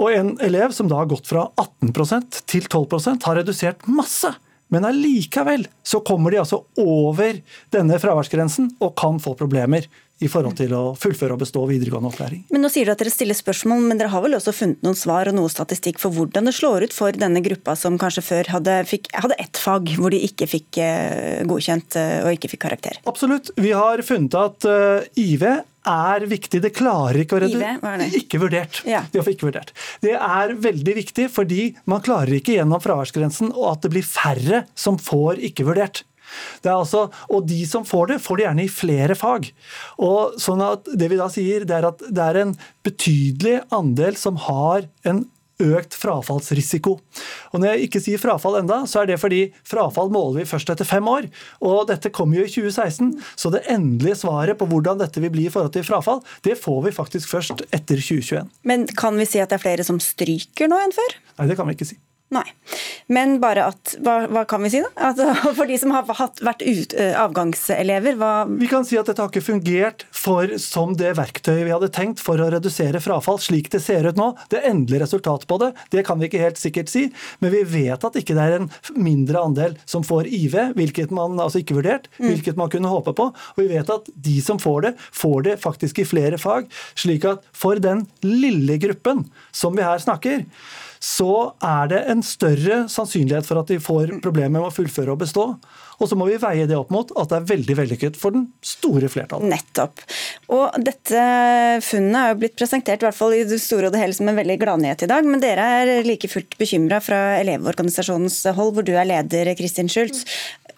Og en elev som da har gått fra 18% til 12% har redusert masse. Men allikevel så kommer de altså over denne fraværsgrensen og kan få problemer i forhold til å fullføre og bestå videregående opplæring. Men nå sier du at dere stiller spørsmål, men dere har vel også funnet noen svar og noe statistikk for hvordan det slår ut for denne gruppa som kanskje før hadde, fikk, hadde ett fag hvor de ikke fikk eh, godkjent eh, og ikke fikk karakter? Absolutt. Vi har funnet at uh, IV er viktig. Det klarer ikke å redde Ikke vurdert. Ja. Det, ikke vurdert. det er veldig viktig fordi man klarer ikke gjennom fraværsgrensen og at det blir færre som får ikke vurdert. Det altså, og de som får det, får det gjerne i flere fag. Og sånn at Det vi da sier, det er at det er en betydelig andel som har en økt frafallsrisiko. Og Når jeg ikke sier frafall enda, så er det fordi frafall måler vi først etter fem år. Og dette kommer jo i 2016, så det endelige svaret på hvordan dette vil bli i forhold til frafall, det får vi faktisk først etter 2021. Men kan vi si at det er flere som stryker nå enn før? Nei, det kan vi ikke si. Nei. Men bare at Hva, hva kan vi si, da? At, for de som har hatt, vært ut, avgangselever, hva Vi kan si at dette har ikke fungert for, som det verktøyet vi hadde tenkt for å redusere frafall, slik det ser ut nå. Det endelige resultatet på det, det kan vi ikke helt sikkert si. Men vi vet at ikke det er en mindre andel som får IV, hvilket man altså ikke vurdert, mm. hvilket man kunne håpe på. Og vi vet at de som får det, får det faktisk i flere fag. Slik at for den lille gruppen som vi her snakker, så er det en større sannsynlighet for at de får problemer med å fullføre og bestå. Og så må vi veie det opp mot at det er veldig vellykket for den store flertallet. Nettopp. Og dette funnet er jo blitt presentert i hvert fall i det store og det hele som en veldig gladnyhet i dag, men dere er like fullt bekymra fra Elevorganisasjonens hold, hvor du er leder, Kristin Schultz.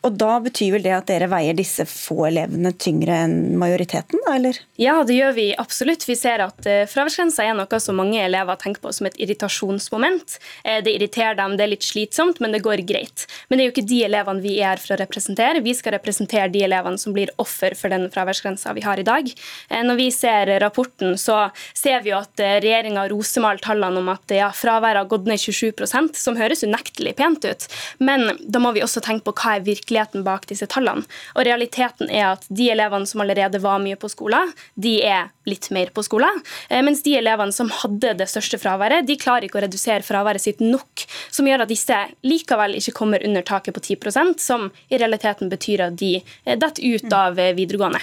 Og da betyr vel det at dere veier disse få elevene tyngre enn majoriteten, da, eller? Ja, det gjør vi absolutt. Vi ser at uh, fraværsgrensa er noe som mange elever tenker på som et irritasjonsmoment. Uh, det irriterer dem, det er litt slitsomt, men det går greit. Men det er jo ikke de elevene vi er for å representere. Vi skal representere de elevene som blir offer for den fraværsgrensa vi har i dag. Uh, når vi ser rapporten, så ser vi jo at regjeringa rosemalt tallene om at ja, fraværet har gått ned 27% som høres unektelig pent ut. Men da må vi også tenke på hva er virkelig virkeligheten bak disse tallene. Og realiteten er at de elevene som allerede var mye på skolen, de er litt mer på skolen. Eh, mens de elevene som hadde det største fraværet, de klarer ikke å redusere fraværet sitt nok, som gjør at disse likevel ikke kommer under taket på 10% som i realiteten betyr at de eh, detter ut av eh, videregående.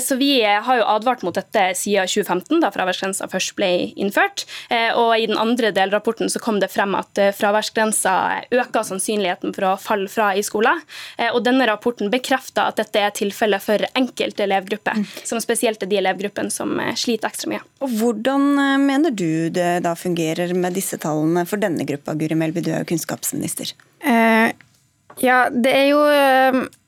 Så vi har jo advart mot dette siden 2015, da fraværsgrensa først ble innført. Og i den andre delrapporten så kom det frem at fraværsgrensa øker sannsynligheten for å falle fra i skolen. Eh, og denne rapporten bekrefter at dette er tilfellet for enkelte elevgrupper, mm. som spesielt er de elevgruppene som eh, sliter ekstra mye. Og Hvordan eh, mener du det da fungerer med disse tallene for denne gruppa, Guri Melby, du er jo kunnskapsminister? Eh, ja, det er jo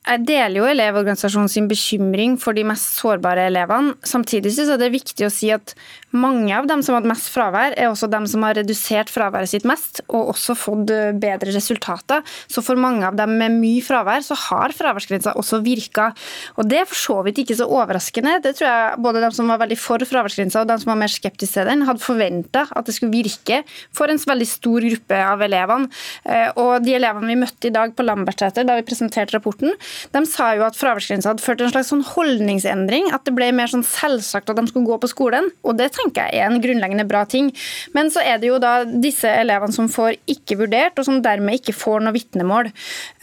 Jeg deler jo Elevorganisasjonen sin bekymring for de mest sårbare elevene. Samtidig synes jeg det er viktig å si at mange av dem som har hatt mest fravær, er også dem som har redusert fraværet sitt mest, og også fått eh, bedre resultater. Så for mange av dem med mye fravær, så har fraværsgrensa også virka. Og det er for så vidt ikke så overraskende. Det tror jeg både de som var veldig for fraværsgrensa og de som var mer skeptiske til den, hadde forventa at det skulle virke for en veldig stor gruppe av elevene. Eh, og de elevene vi møtte i dag på Lambertseter da vi presenterte rapporten, de sa jo at fraværsgrensa hadde ført til en slags sånn holdningsendring. At det ble mer sånn selvsagt at de skulle gå på skolen. Og det tenker jeg er en grunnleggende bra ting. Men så er det jo da disse elevene som får ikke vurdert, og som dermed ikke får noe vitnemål.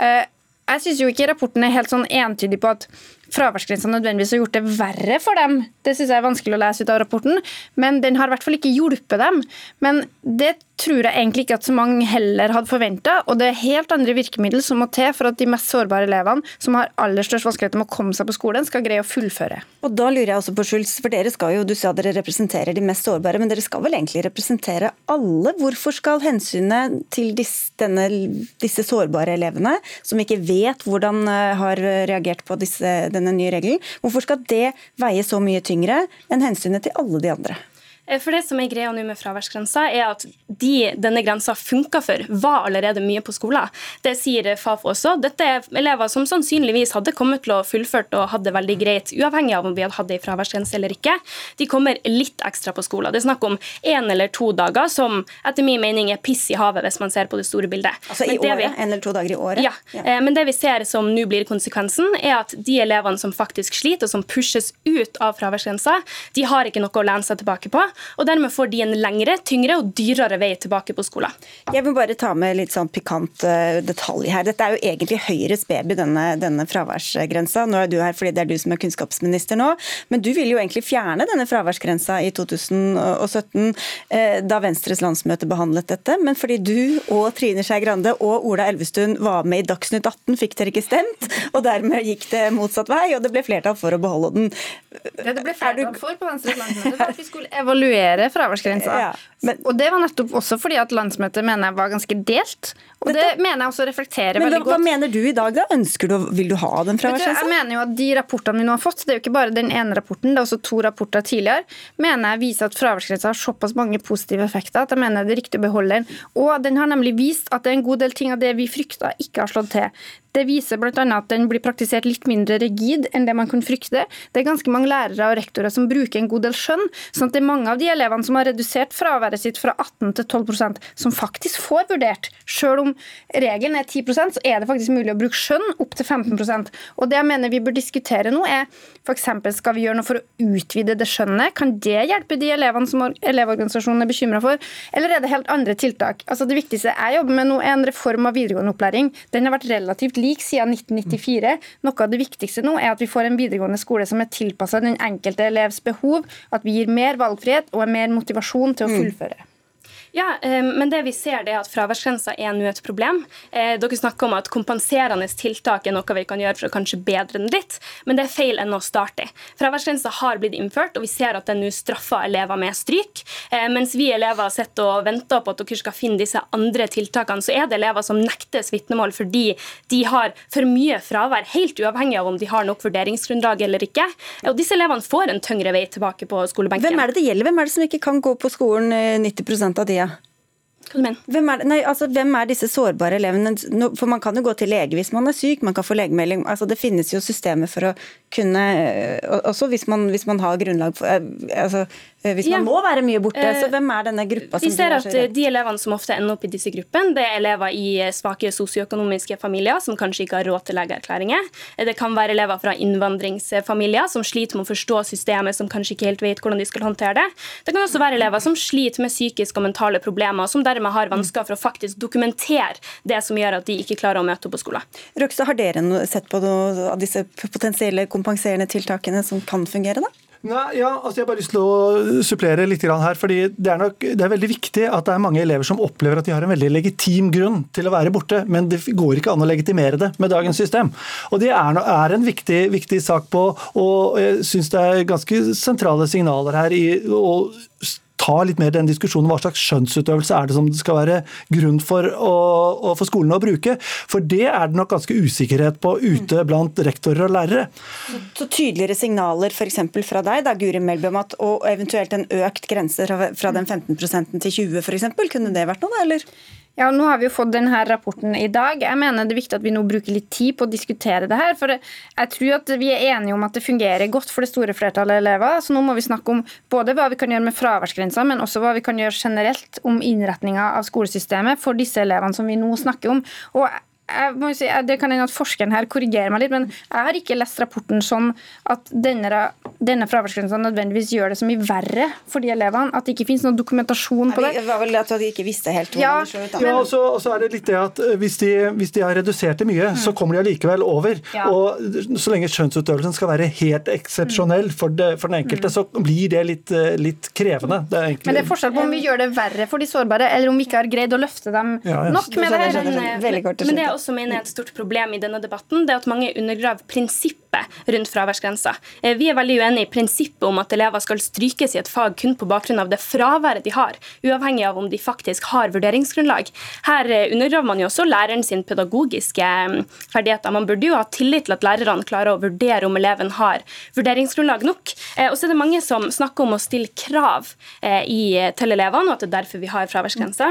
Eh, jeg syns jo ikke rapporten er helt sånn entydig på at fraværsgrensa nødvendigvis har gjort det verre for dem. Det syns jeg er vanskelig å lese ut av rapporten, men den har i hvert fall ikke hjulpet dem. Men det tror jeg egentlig ikke at så mange heller hadde forventa. Og det er helt andre virkemidler som må til for at de mest sårbare elevene, som har aller størst vanskeligheter med å komme seg på skolen, skal greie å fullføre. Og da lurer jeg også på, Schulz, for dere skal jo, du sa dere representerer de mest sårbare, men dere skal vel egentlig representere alle? Hvorfor skal hensynet til disse, denne, disse sårbare elevene, som ikke vet hvordan eh, har reagert på disse, denne nye regelen, hvorfor skal det veie så mye tyngre enn hensynet til alle de andre? Eh, for det som er greia nå med fraværsgrensa, er at de denne grensa funka for, var allerede mye på skolen. Det sier Fafo også. Dette er elever som sannsynligvis hadde kommet til å fullført og hadde veldig greit, uavhengig av om vi hadde hatt ei fraværsgrense eller ikke. De kommer litt ekstra på skolen. Det er snakk om én eller to dager, som etter min mening er piss i havet, hvis man ser på det store bildet. Altså i året? Vi, en eller to dager i året? Ja. ja. Eh, men det vi ser som nå blir konsekvensen, er at de elevene som faktisk sliter, og som pushes ut av fraværsgrensa, de har ikke noe å lene seg tilbake på og dermed får de en lengre, tyngre og dyrere vei tilbake på skolen. Jeg vil bare ta med litt sånn pikant uh, detalj her. Dette er jo egentlig Høyres baby, denne, denne fraværsgrensa. Nå er du her fordi det er du som er kunnskapsminister nå, men du ville jo egentlig fjerne denne fraværsgrensa i 2017, uh, da Venstres landsmøte behandlet dette. Men fordi du og Trine Skei Grande og Ola Elvestuen var med i Dagsnytt 18, fikk dere ikke stemt, og dermed gikk det motsatt vei, og det ble flertall for å beholde den. Det det ble flertall for på Venstres landsmøte, at vi skulle evaluere fraværsgrensa. Ja, men, og det var nettopp også fordi at landsmøtet mener jeg var ganske delt. Og det, det mener jeg også reflekterer men veldig godt. Hva mener du i dag, da? Ønsker du, Vil du ha den fraværsgrensa? Jeg mener jo at de rapportene vi nå har fått, det er jo ikke bare den ene rapporten, det er også to rapporter tidligere, mener jeg viser at fraværsgrensa har såpass mange positive effekter at jeg mener det er riktig å beholde den. Og den har nemlig vist at det er en god del ting av det vi frykta, ikke har slått til. Det viser bl.a. at den blir praktisert litt mindre rigid enn det man kunne frykte. Det er ganske mange lærere og rektorer som bruker en god del skjønn. sånn at det er mange av de elevene som har redusert fraværet sitt fra 18 til 12% som faktisk får vurdert. Selv om regelen er 10% så er det faktisk mulig å bruke skjønn opp til 15% Og Det jeg mener vi bør diskutere nå, er f.eks. skal vi gjøre noe for å utvide det skjønnet? Kan det hjelpe de elevene som Elevorganisasjonen er bekymra for? Eller er det helt andre tiltak? Altså Det viktigste jeg jobber med nå, er en reform av videregående opplæring. Den har vært relativt lik siden 1994. Noe av det viktigste nå er at vi får en videregående skole som er tilpassa den enkelte elevs behov, at vi gir mer valgfrihet og mer motivasjon til å mm. Fullføre. Ja, eh, men det vi ser det er at fraværsgrensa er nå et problem. Eh, dere snakker om at kompenserende tiltak er noe vi kan gjøre for å kanskje bedre den litt, men det er feil enn å starte i. Fraværsgrensa har blitt innført, og vi ser at den nå straffer elever med stryk. Eh, mens vi elever sitter og venter på at dere skal finne disse andre tiltakene, så er det elever som nektes vitnemål fordi de har for mye fravær, helt uavhengig av om de har nok vurderingsgrunnlag eller ikke. Og disse elevene får en tyngre vei tilbake på skolebenken. Hvem er det det gjelder? Hvem er det som ikke kan gå på skolen 90% av tida? Hvem er, nei, altså, hvem er, disse sårbare elevene? For Man kan jo gå til lege hvis man er syk, man kan få legemelding. Altså, det finnes jo systemer for å kunne Også hvis man, hvis man har grunnlag for eh, altså, Eh, hvis man ja. må være mye borte. Så eh, hvem er denne gruppa? Vi ser at De elevene som ofte ender opp i disse gruppene, det er elever i eh, svake sosioøkonomiske familier som kanskje ikke har råd til legeerklæringer. Det kan være elever fra innvandringsfamilier som sliter med å forstå systemet, som kanskje ikke helt vet hvordan de skal håndtere det. Det kan også være elever som sliter med psykiske og mentale problemer, som dermed har vansker for å faktisk dokumentere det som gjør at de ikke klarer å møte opp på skolen. Røkstad, har dere sett på noe av disse potensielle kompenserende tiltakene som kan fungere? da? Nei, ja, altså jeg har bare lyst til å supplere litt her. fordi det er, nok, det er veldig viktig at det er mange elever som opplever at de har en veldig legitim grunn til å være borte, men det går ikke an å legitimere det med dagens system. Og Det er, er en viktig, viktig, sak på, og jeg syns det er ganske sentrale signaler her i å ta litt mer den diskusjonen hva slags skjønnsutøvelse er det som det skal være grunn for, å, for skolene å bruke. For det er det nok ganske usikkerhet på ute blant rektorer og lærere. Så, så tydeligere signaler f.eks. fra deg, da, Guri Melby, om at og eventuelt en økt grense fra den 15 til 20 f.eks., kunne det vært noe, da, eller? Ja, Nå har vi jo fått denne rapporten i dag. Jeg mener Det er viktig at vi nå bruker litt tid på å diskutere det her. for Jeg tror at vi er enige om at det fungerer godt for det store flertallet elever. Så nå må vi snakke om både hva vi kan gjøre med fraværsgrensa, men også hva vi kan gjøre generelt om innretninga av skolesystemet for disse elevene som vi nå snakker om. Og si, Det kan hende at forskeren her korrigerer meg litt, men jeg har ikke lest rapporten sånn at denne, denne fraværsgrensa nødvendigvis gjør det så mye verre for de elevene. At det ikke finnes noen dokumentasjon på det. Det var vel at de ikke visste helt hvordan ja, det så ut. Ja, og så, og så er det litt det at eh, Hvis de, hvis de har redusert det mye, mm. så kommer de allikevel over. Ja. Og Så lenge skjønnsutøvelsen skal være helt eksepsjonell for, for, den enkelte, mm. så blir det litt, eh, litt krevende. Det egentlig... Men det er forskjell på om vi gjør det verre for de sårbare, eller om vi ikke har greid å løfte dem ja, nok med det her. Men det er også mener er et stort problem i denne debatten, det er at mange undergraver prinsippet rundt fraværsgrensa. Eh, vi er veldig uenig i prinsippet om at elever skal strykes i et fag kun på bakgrunn av det fraværet de har, uavhengig av om de faktisk har vurderingsgrunnlag. Her eh, undergraver man jo også læreren sin pedagogiske mm, ferdigheter. Man burde jo ha tillit til at lærerne klarer å vurdere om eleven har vurderingsgrunnlag nok. Eh, og så er det mange som snakker om å stille krav til elevene, og at det er derfor vi har fraværsgrense.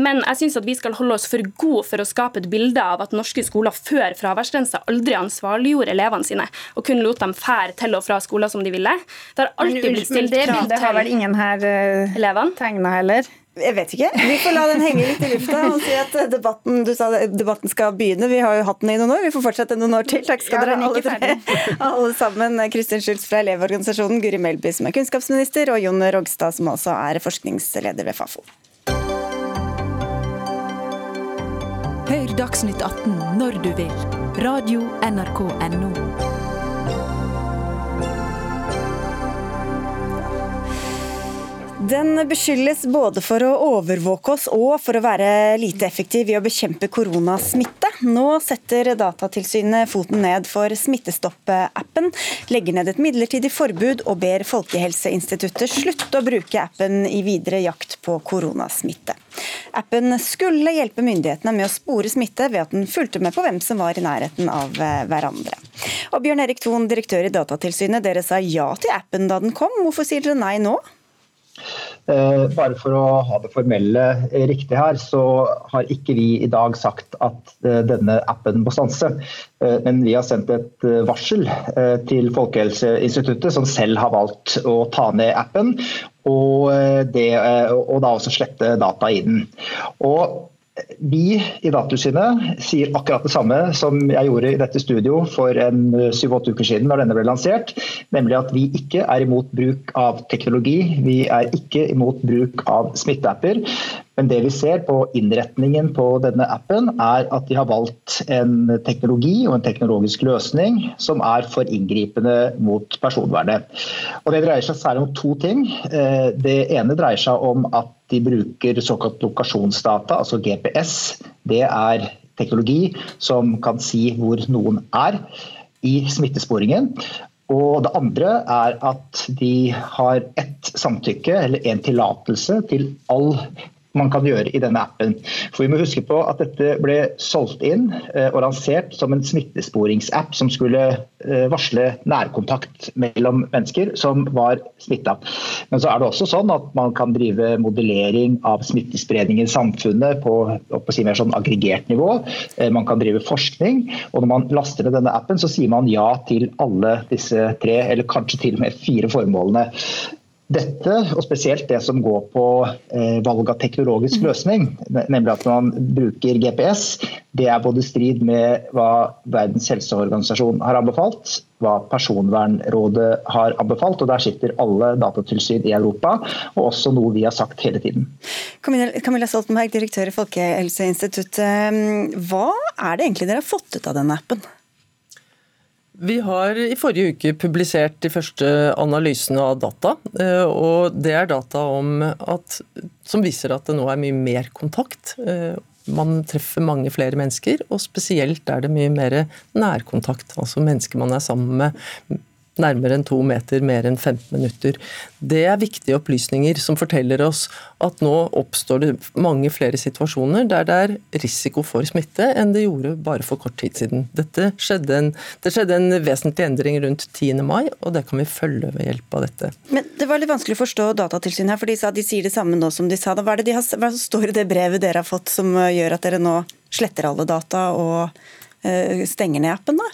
Men jeg syns at vi skal holde oss for gode for å skape et bilde av at norske skoler før fraværsgrensa aldri ansvarliggjorde elevene sine og kun lot dem fære til og fra skoler som de ville. Det har alltid blitt stilt krav til har vel ingen her uh, tegna heller? Jeg vet ikke. Vi får la den henge litt i lufta og si at debatten, du sa debatten skal begynne. Vi har jo hatt den i noen år. Vi får fortsette noen år til. Takk skal ja, dere alle tre. Alle sammen. Kristin Schultz fra Elevorganisasjonen, Guri Melby som er kunnskapsminister, og Jon Rogstad som også er forskningsleder ved Fafo. Hør Dagsnytt 18 når du vil. Radio NRK Radio.nrk.no. Den beskyldes både for å overvåke oss og for å være lite effektiv i å bekjempe koronasmitte. Nå setter Datatilsynet foten ned for Smittestopp-appen, legger ned et midlertidig forbud og ber Folkehelseinstituttet slutte å bruke appen i videre jakt på koronasmitte. Appen skulle hjelpe myndighetene med å spore smitte ved at den fulgte med på hvem som var i nærheten av eh, hverandre. Og Bjørn Erik Thon, direktør i Datatilsynet, dere sa ja til appen da den kom. Hvorfor sier dere nei nå? Eh, bare for å ha det formelle riktig her, så har ikke vi i dag sagt at eh, denne appen må stanse. Men vi har sendt et varsel til Folkehelseinstituttet, som selv har valgt å ta ned appen og, eh, det, eh, og da også slette data i den. Og vi i Datatilsynet sier akkurat det samme som jeg gjorde i dette studio for en syv-åtte uker siden når denne ble lansert, nemlig at vi ikke er imot bruk av teknologi. Vi er ikke imot bruk av smitteapper. Men det vi ser på innretningen på denne appen, er at de har valgt en teknologi og en teknologisk løsning som er for inngripende mot personvernet. Og Det dreier seg særlig om to ting. Eh, det ene dreier seg om at de bruker såkalt lokasjonsdata, altså GPS. Det er teknologi som kan si hvor noen er i smittesporingen. Og det andre er at de har ett samtykke, eller en tillatelse, til all man kan gjøre i denne appen. For Vi må huske på at dette ble solgt inn eh, og lansert som en smittesporingsapp som skulle eh, varsle nærkontakt mellom mennesker som var smitta. Men så er det også sånn at man kan drive modellering av smittespredning i samfunnet på, på si mer sånn aggregert nivå. Eh, man kan drive forskning. Og når man laster ned denne appen, så sier man ja til alle disse tre, eller kanskje til og med fire formålene. Dette, og spesielt det som går på eh, valg av teknologisk mm. løsning, nemlig at man bruker GPS, det er både strid med hva Verdens helseorganisasjon har anbefalt, hva Personvernrådet har anbefalt, og der sitter alle datatilsyn i Europa, og også noe vi har sagt hele tiden. Camilla Stoltenberg, direktør i Folkehelseinstituttet. Hva er det egentlig dere har fått ut av denne appen? Vi har i forrige uke publisert de første analysene av data. Eh, og Det er data at, som viser at det nå er mye mer kontakt. Eh, man treffer mange flere mennesker, og spesielt er det mye mer nærkontakt. Altså mennesker man er sammen med nærmere enn to meter mer enn 15 minutter. Det er viktige opplysninger som forteller oss at nå oppstår det mange flere situasjoner der det er risiko for smitte enn det gjorde bare for kort tid siden. Skjedde en, det skjedde en vesentlig endring rundt 10. mai, og det kan vi følge ved hjelp av dette. Men Det var litt vanskelig å forstå Datatilsynet her, for de sa de sier det samme nå som de sa da. Hva, er det de har, hva står i det brevet dere har fått som gjør at dere nå sletter alle data og uh, stenger ned appen, da?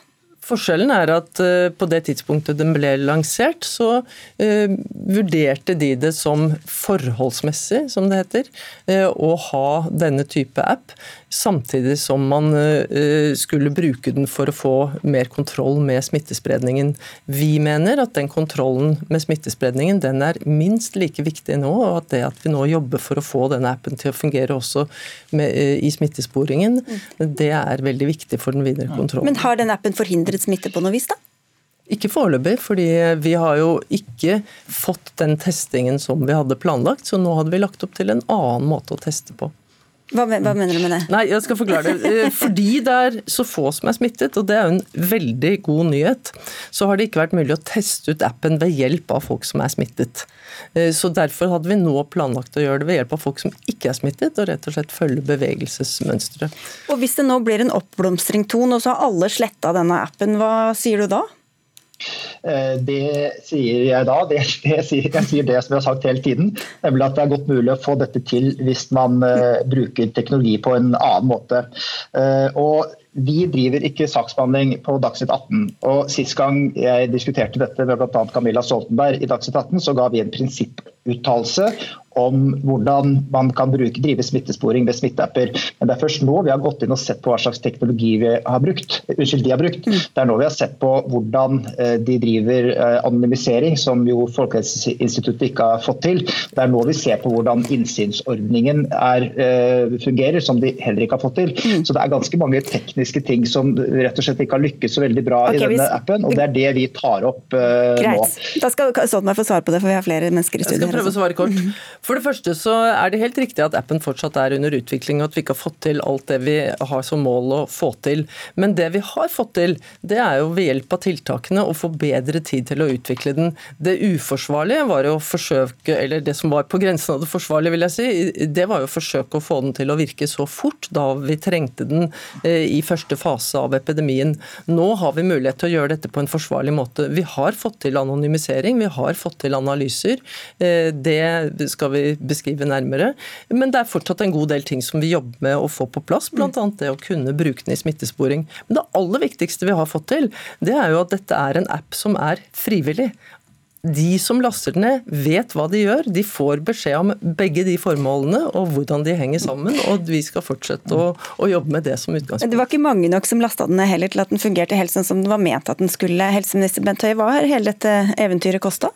Forskjellen er at uh, på det tidspunktet den ble lansert, så uh, vurderte de det som forholdsmessig, som det heter, uh, å ha denne type app samtidig som man eh, skulle bruke den for å få mer kontroll med smittespredningen. Vi mener at den kontrollen med smittespredningen den er minst like viktig nå, og at det at vi nå jobber for å få denne appen til å fungere også med, eh, i smittesporingen, det er veldig viktig for den videre kontrollen. Men har den appen forhindret smitte på noe vis, da? Ikke foreløpig, fordi vi har jo ikke fått den testingen som vi hadde planlagt, så nå hadde vi lagt opp til en annen måte å teste på. Hva, hva, mener du med det? Nei, jeg skal forklare det. Eh, fordi det er så få som er smittet, og det er jo en veldig god nyhet, så har det ikke vært mulig å teste ut appen ved hjelp av folk som er smittet. Eh, så Derfor hadde vi nå planlagt å gjøre det ved hjelp av folk som ikke er smittet, og rett og slett følge bevegelsesmønsteret. Og Hvis det nå blir en oppblomstring, Ton, og så har alle sletta denne appen, hva sier du da? Eh, det sier jeg da. Det, det sier, jeg sier det som jeg har sagt hele tiden. Nemlig at det er godt mulig å få dette til hvis man uh, bruker teknologi på en annen måte. Uh, og vi driver ikke saksbehandling på Dagsnytt 18. og Sist gang jeg diskuterte dette med bl.a. Camilla Stoltenberg i Dagsnytt 18, så ga vi en prinsipputtalelse om hvordan man kan bruke, drive smittesporing ved smitteapper. Men det er først nå vi har gått inn og sett på hva slags teknologi vi har brukt. Unnskyld, de har brukt. Mm. Det er nå vi har sett på hvordan eh, de driver eh, anonymisering, som jo Folkehelseinstituttet ikke har fått til. Det er nå vi ser på hvordan innsynsordningen er, eh, fungerer, som de heller ikke har fått til. Mm. Så det er ganske mange tekniske ting som rett og slett ikke har lykkes så veldig bra okay, i denne hvis... appen, og det er det vi tar opp uh, Greit. nå. Da skal Stoltenberg få svare på det, for vi har flere mennesker i studio. Jeg skal prøve å svare kort. For det første så er det helt riktig at appen fortsatt er under utvikling, og at vi ikke har fått til alt det vi har som mål å få til. Men det vi har fått til, det er jo ved hjelp av tiltakene å få bedre tid til å utvikle den. Det uforsvarlige var jo å forsøke, eller det som var på grensen av det forsvarlige, vil jeg si, det var jo å forsøke å få den til å virke så fort da vi trengte den eh, i første fase av epidemien. Nå har vi mulighet til å gjøre dette på en forsvarlig måte. Vi har fått til anonymisering, vi har fått til analyser. Eh, det skal vi vi beskrive nærmere. Men det er fortsatt en god del ting som vi jobber med å få på plass, bl.a. det å kunne bruke den i smittesporing. Men det aller viktigste vi har fått til, det er jo at dette er en app som er frivillig de som laster den ned, vet hva de gjør. De får beskjed om begge de formålene og hvordan de henger sammen. Og vi skal fortsette å, å jobbe med det som utgangspunkt. Det var ikke mange nok som lasta den ned heller til at den fungerte helt sånn som den var ment at den skulle. Helseminister Bent Høie, hva har hele dette eventyret kosta?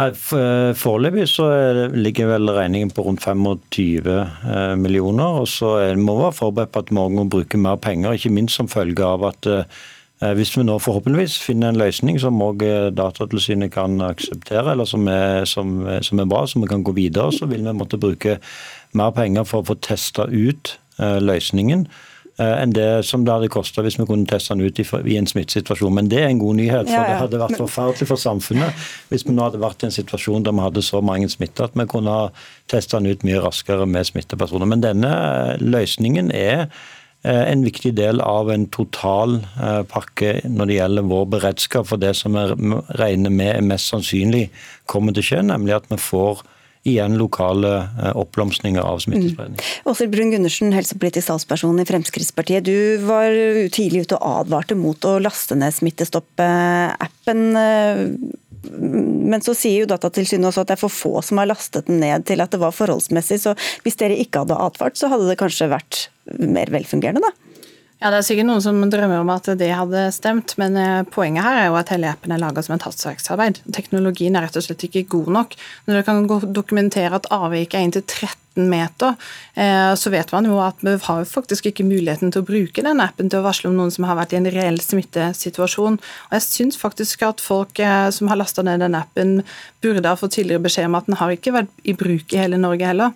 Foreløpig så ligger vel regningen på rundt 25 eh, millioner. og så må vi være forberedt på at vi må bruke mer penger, ikke minst som følge av at eh, hvis vi nå forhåpentligvis finner en løsning som også Datatilsynet kan akseptere, eller som er, som, som er, bra, så vi kan gå videre, så vil vi måtte bruke mer penger for å få testa ut eh, løsningen. Eh, enn det som det hadde kosta hvis vi kunne teste den ut i, en smittesituasjon. Men det er en god nyhet, for ja, ja. det hadde vært forferdelig for samfunnet hvis vi nå hadde vært i en situasjon der vi hadde så mange smitta at vi kunne ha testa den ut mye raskere med smittepersoner. Men denne løsningen er eh, en viktig del av en total eh, pakke når det gjelder vår beredskap for det som vi regner med er mest sannsynlig kommer til å skje, nemlig at vi får igjen lokale eh, oppblomstringer av smittespredning. Mm. Åshild Brun-Gundersen, helsepolitisk talsperson i Fremskrittspartiet. Du var tidlig ute og advarte mot å laste ned Smittestopp-appen. Eh, men så sier jo Datatilsynet også at det er for få som har lastet den ned til at det var forholdsmessig. Så hvis dere ikke hadde advart, så hadde det kanskje vært mer velfungerende, da? Ja, Det er sikkert noen som drømmer om at det hadde stemt, men eh, poenget her er jo at hele appen er laga som et hastverksarbeid. Teknologien er rett og slett ikke god nok. Når du kan dokumentere at avviket er inntil 13 meter, eh, så vet man jo at vi har faktisk ikke muligheten til å bruke den appen til å varsle om noen som har vært i en reell smittesituasjon. Og Jeg syns faktisk at folk eh, som har lasta ned den appen, burde ha fått tidligere beskjed om at den har ikke vært i bruk i hele Norge heller.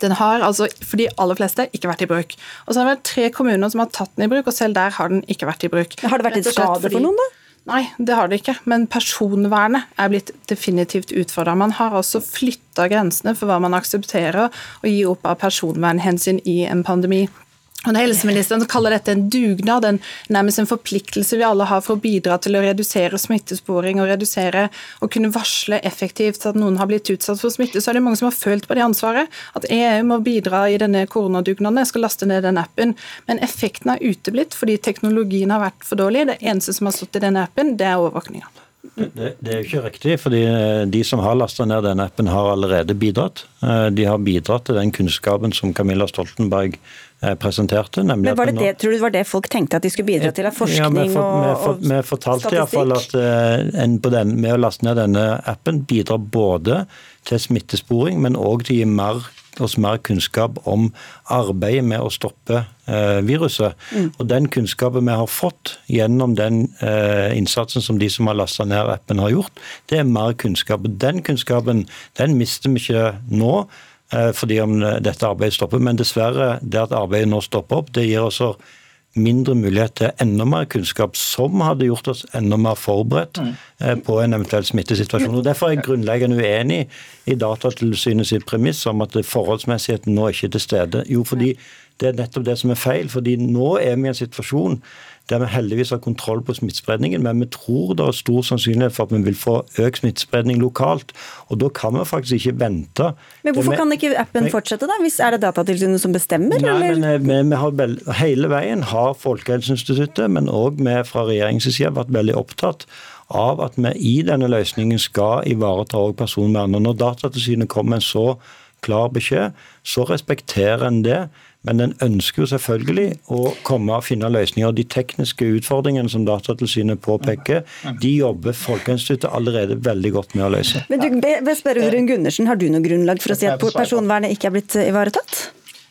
Den har altså for de aller fleste ikke vært i bruk. Og så har det vært tre kommuner som har tatt den i bruk, og selv der har den ikke vært i bruk. Men Har det vært en skade for noen, da? Nei, det har det ikke. Men personvernet er blitt definitivt utfordra. Man har også flytta grensene for hva man aksepterer å gi opp av personvernhensyn i en pandemi. Og når Helseministeren kaller dette en dugnad, en, nærmest en forpliktelse vi alle har for å bidra til å redusere smittesporing og redusere og kunne varsle effektivt at noen har blitt utsatt for smitte, så er det mange som har følt på det ansvaret. At EU må bidra i denne koronadugnaden. Jeg skal laste ned den appen. Men effekten har uteblitt fordi teknologien har vært for dårlig. Det eneste som har stått i denne appen, det er overvåkninga. Det, det, er jo ikke riktig, fordi eh, de som har lasta ned denne appen, har allerede bidratt. Eh, de har bidratt til den kunnskapen som Camilla Stoltenberg eh, presenterte. Men var det, det, Tror du det var det folk tenkte at de skulle bidra til? Av forskning ja, og, og Vi fortalte iallfall at en på den, med å laste ned denne appen bidrar både til smittesporing, men òg til å gi mer oss mer kunnskap om arbeidet med å stoppe eh, viruset. Mm. Og Den kunnskapen vi har fått gjennom den eh, innsatsen som de som har lasta ned appen har gjort, det er mer kunnskap. Den kunnskapen den mister vi ikke nå eh, fordi om dette arbeidet stopper, men dessverre, det at arbeidet nå stopper opp, det gir oss mindre mulighet til enda mer kunnskap, som hadde gjort oss enda mer forberedt mm. Eh, på en eventuell smittesituasjon. Og Derfor er jeg grunnleggende uenig i Datatilsynet sitt premiss om at forholdsmessigheten nå ikke er til stede. Jo, fordi det er nettopp det som er feil. fordi nå er vi i en situasjon der vi heldigvis har kontroll på smittespredningen, men vi tror det er stor sannsynlighet for at vi vil få økt smittespredning lokalt. Og da kan vi faktisk ikke vente. Men hvorfor kan ikke appen fortsette, da? Hvis Er det Datatilsynet som bestemmer? Nei, eller? men eh, vi, vi har, Hele veien har Folkehelseinstituttet, men òg vi fra regjeringens side vært veldig opptatt av at vi i denne løsningen skal ivareta òg personvernet. Når Datatilsynet kommer med en så klar beskjed, så respekterer en det. Men den ønsker jo selvfølgelig å komme og finne løsninger. De tekniske utfordringene som Datatilsynet påpeker, de jobber Folkeinstituttet allerede veldig godt med å løse. Men du, be, spørre Rune Gundersen, Har du noe grunnlag for å si at personvernet ikke er blitt ivaretatt?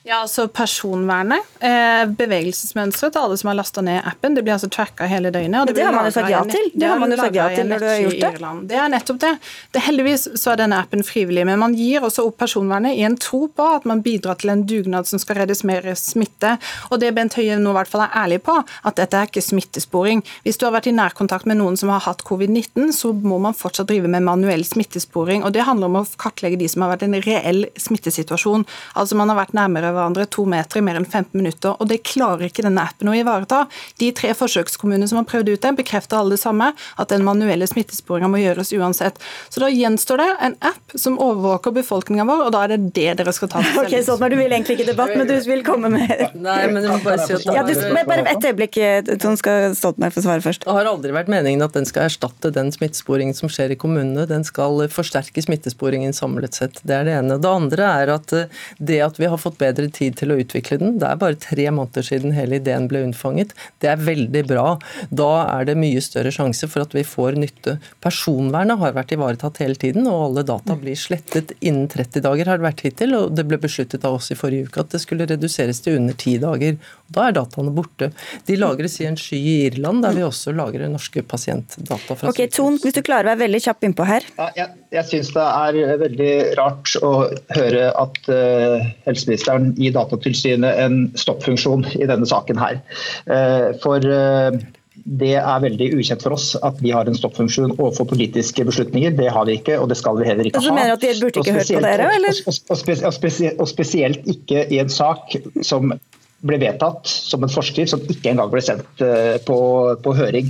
Ja, altså Personvernet, eh, bevegelsesmønsteret til alle som har lasta ned appen, det blir altså tracka hele døgnet. det, det har man jo sagt ja til. Det, har man jo sagt ja til når du har gjort det. Det er nettopp det. det. Heldigvis så er denne appen frivillig, men man gir også opp personvernet i en tro på at man bidrar til en dugnad som skal reddes mer smitte. Og det Bent Høie nå i hvert fall er ærlig på, at dette er ikke smittesporing. Hvis du har vært i nærkontakt med noen som har hatt covid-19, så må man fortsatt drive med manuell smittesporing. og Det handler om å kartlegge de som har vært i en reell smittesituasjon. Altså man har vært nærmere hverandre to meter i mer enn 15 minutter. og Det klarer ikke denne appen å ivareta. De tre forsøkskommunene som har prøvd ut den, bekrefter alle det samme, at den manuelle smittesporinga må gjøres uansett. Så da gjenstår det en app som overvåker befolkninga vår, og da er det det dere skal ta til Ok, Stoltenberg, Du vil egentlig ikke debatt, men du vil komme med Nei, men jeg må bare si at ja, du, Bare et øyeblikk, sånn skal Stoltenberg få svare først. Det har aldri vært meningen at den skal erstatte den smittesporingen som skjer i kommunene. Den skal forsterke smittesporingen samlet sett. Det er det ene. Det andre er at eh, det at vi har fått bedre tid til å utvikle den. Det er bare tre måneder siden hele ideen ble unnfanget. Det er veldig bra. Da er det mye større sjanse for at vi får nytte. Personvernet har vært ivaretatt hele tiden, og alle data blir slettet innen 30 dager har det vært hittil. Og det ble besluttet av oss i forrige uke at det skulle reduseres til under 10 dager. Da er dataene borte. De lagres i en sky i Irland, der vi også lagrer norske pasientdata. Fra ok, Ton, hvis du klarer å være veldig kjapp innpå her. Ja, jeg jeg syns det er veldig rart å høre at uh, helseministeren gir Datatilsynet en stoppfunksjon i denne saken her. Uh, for det er veldig ukjent for oss at vi har en stoppfunksjon overfor politiske beslutninger. Det har vi ikke, og det skal vi heller ikke ha. Så mener at de burde ikke hørt på dere, eller? Og, og, og, og spesielt ikke i en sak som ble vedtatt som en forskrift som ikke engang ble sendt eh, på, på, høring.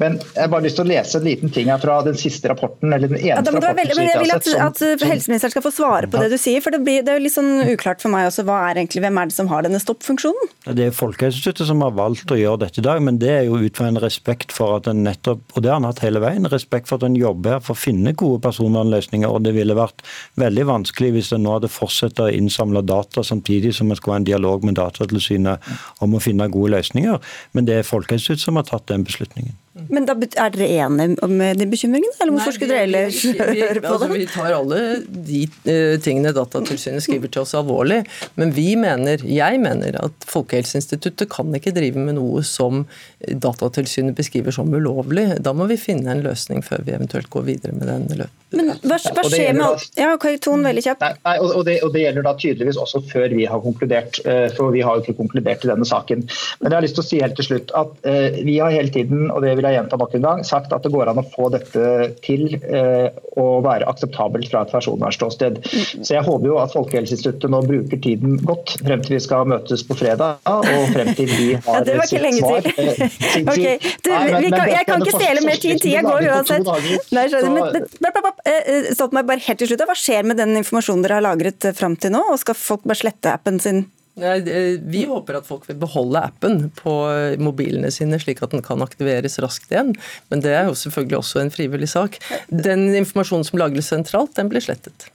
Men jeg har bare lyst til å lese en liten ting her fra den siste rapporten. eller den eneste ja, rapporten veldig, men Jeg vil at, som, at helseministeren skal få svare på det du sier. for Det, blir, det er jo litt sånn uklart for meg også. Hva er egentlig, Hvem er det som har denne stoppfunksjonen? Det er Folkehelseinstituttet som har valgt å gjøre dette i dag, men det er jo ut fra en respekt for at en nettopp, og det har han hatt hele veien, respekt for at en jobber her for å finne gode personvernløsninger. og Det ville vært veldig vanskelig hvis en nå hadde fortsatt å innsamle data samtidig som en skulle ha en dialog med Datatilsynet Datatilsynet om å finne gode løsninger. Men det er Folkehelseinstituttet som har tatt den beslutningen. Men da Er dere enige med den bekymringen, eller hvorfor skulle dere ellers høre på altså. Vi tar alle de uh, tingene Datatilsynet skriver til oss alvorlig, men vi mener, jeg mener at Folkehelseinstituttet kan ikke drive med noe som Datatilsynet beskriver som ulovlig. Da må vi finne en løsning før vi eventuelt går videre med den løsningen. Men hva, hva skjer med alt Ja, ok, veldig kjapt. Nei, og, det, og, det, gjelder da tydeligvis også før vi har konkludert, for vi har jo ikke konkludert i denne saken. Men jeg har lyst til å si helt til slutt at uh, vi har hele tiden, og det vil vil jeg gjenta nok en gang, sagt at det går an å få dette til eh, å være akseptabelt fra et personvernståsted. Så jeg håper jo at Folkehelseinstituttet nå bruker tiden godt frem til vi skal møtes på fredag, og frem til vi har ja, det var ikke lenge svar. til. okay. Du, Nei, men- kan, jeg kan ikke stjele mer tid, tida går uansett. Nei, skjønner, men, eh, Stoltenberg, bare helt til slutt, hva skjer med den informasjonen dere har lagret eh, fram til nå? Og skal folk bare slette appen sin? Vi håper at folk vil beholde appen på mobilene sine, slik at den kan aktiveres raskt igjen. Men det er jo selvfølgelig også en frivillig sak. Den informasjonen som lagres sentralt, den blir slettet.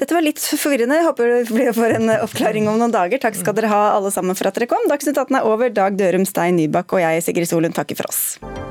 Dette var litt forvirrende. Jeg håper vi får en oppklaring om noen dager. Takk skal dere ha alle sammen for at dere kom. Dagsnytt 18 er over. Dag Dørum, Stein Nybakk og jeg, Sigrid Solund, takker for oss.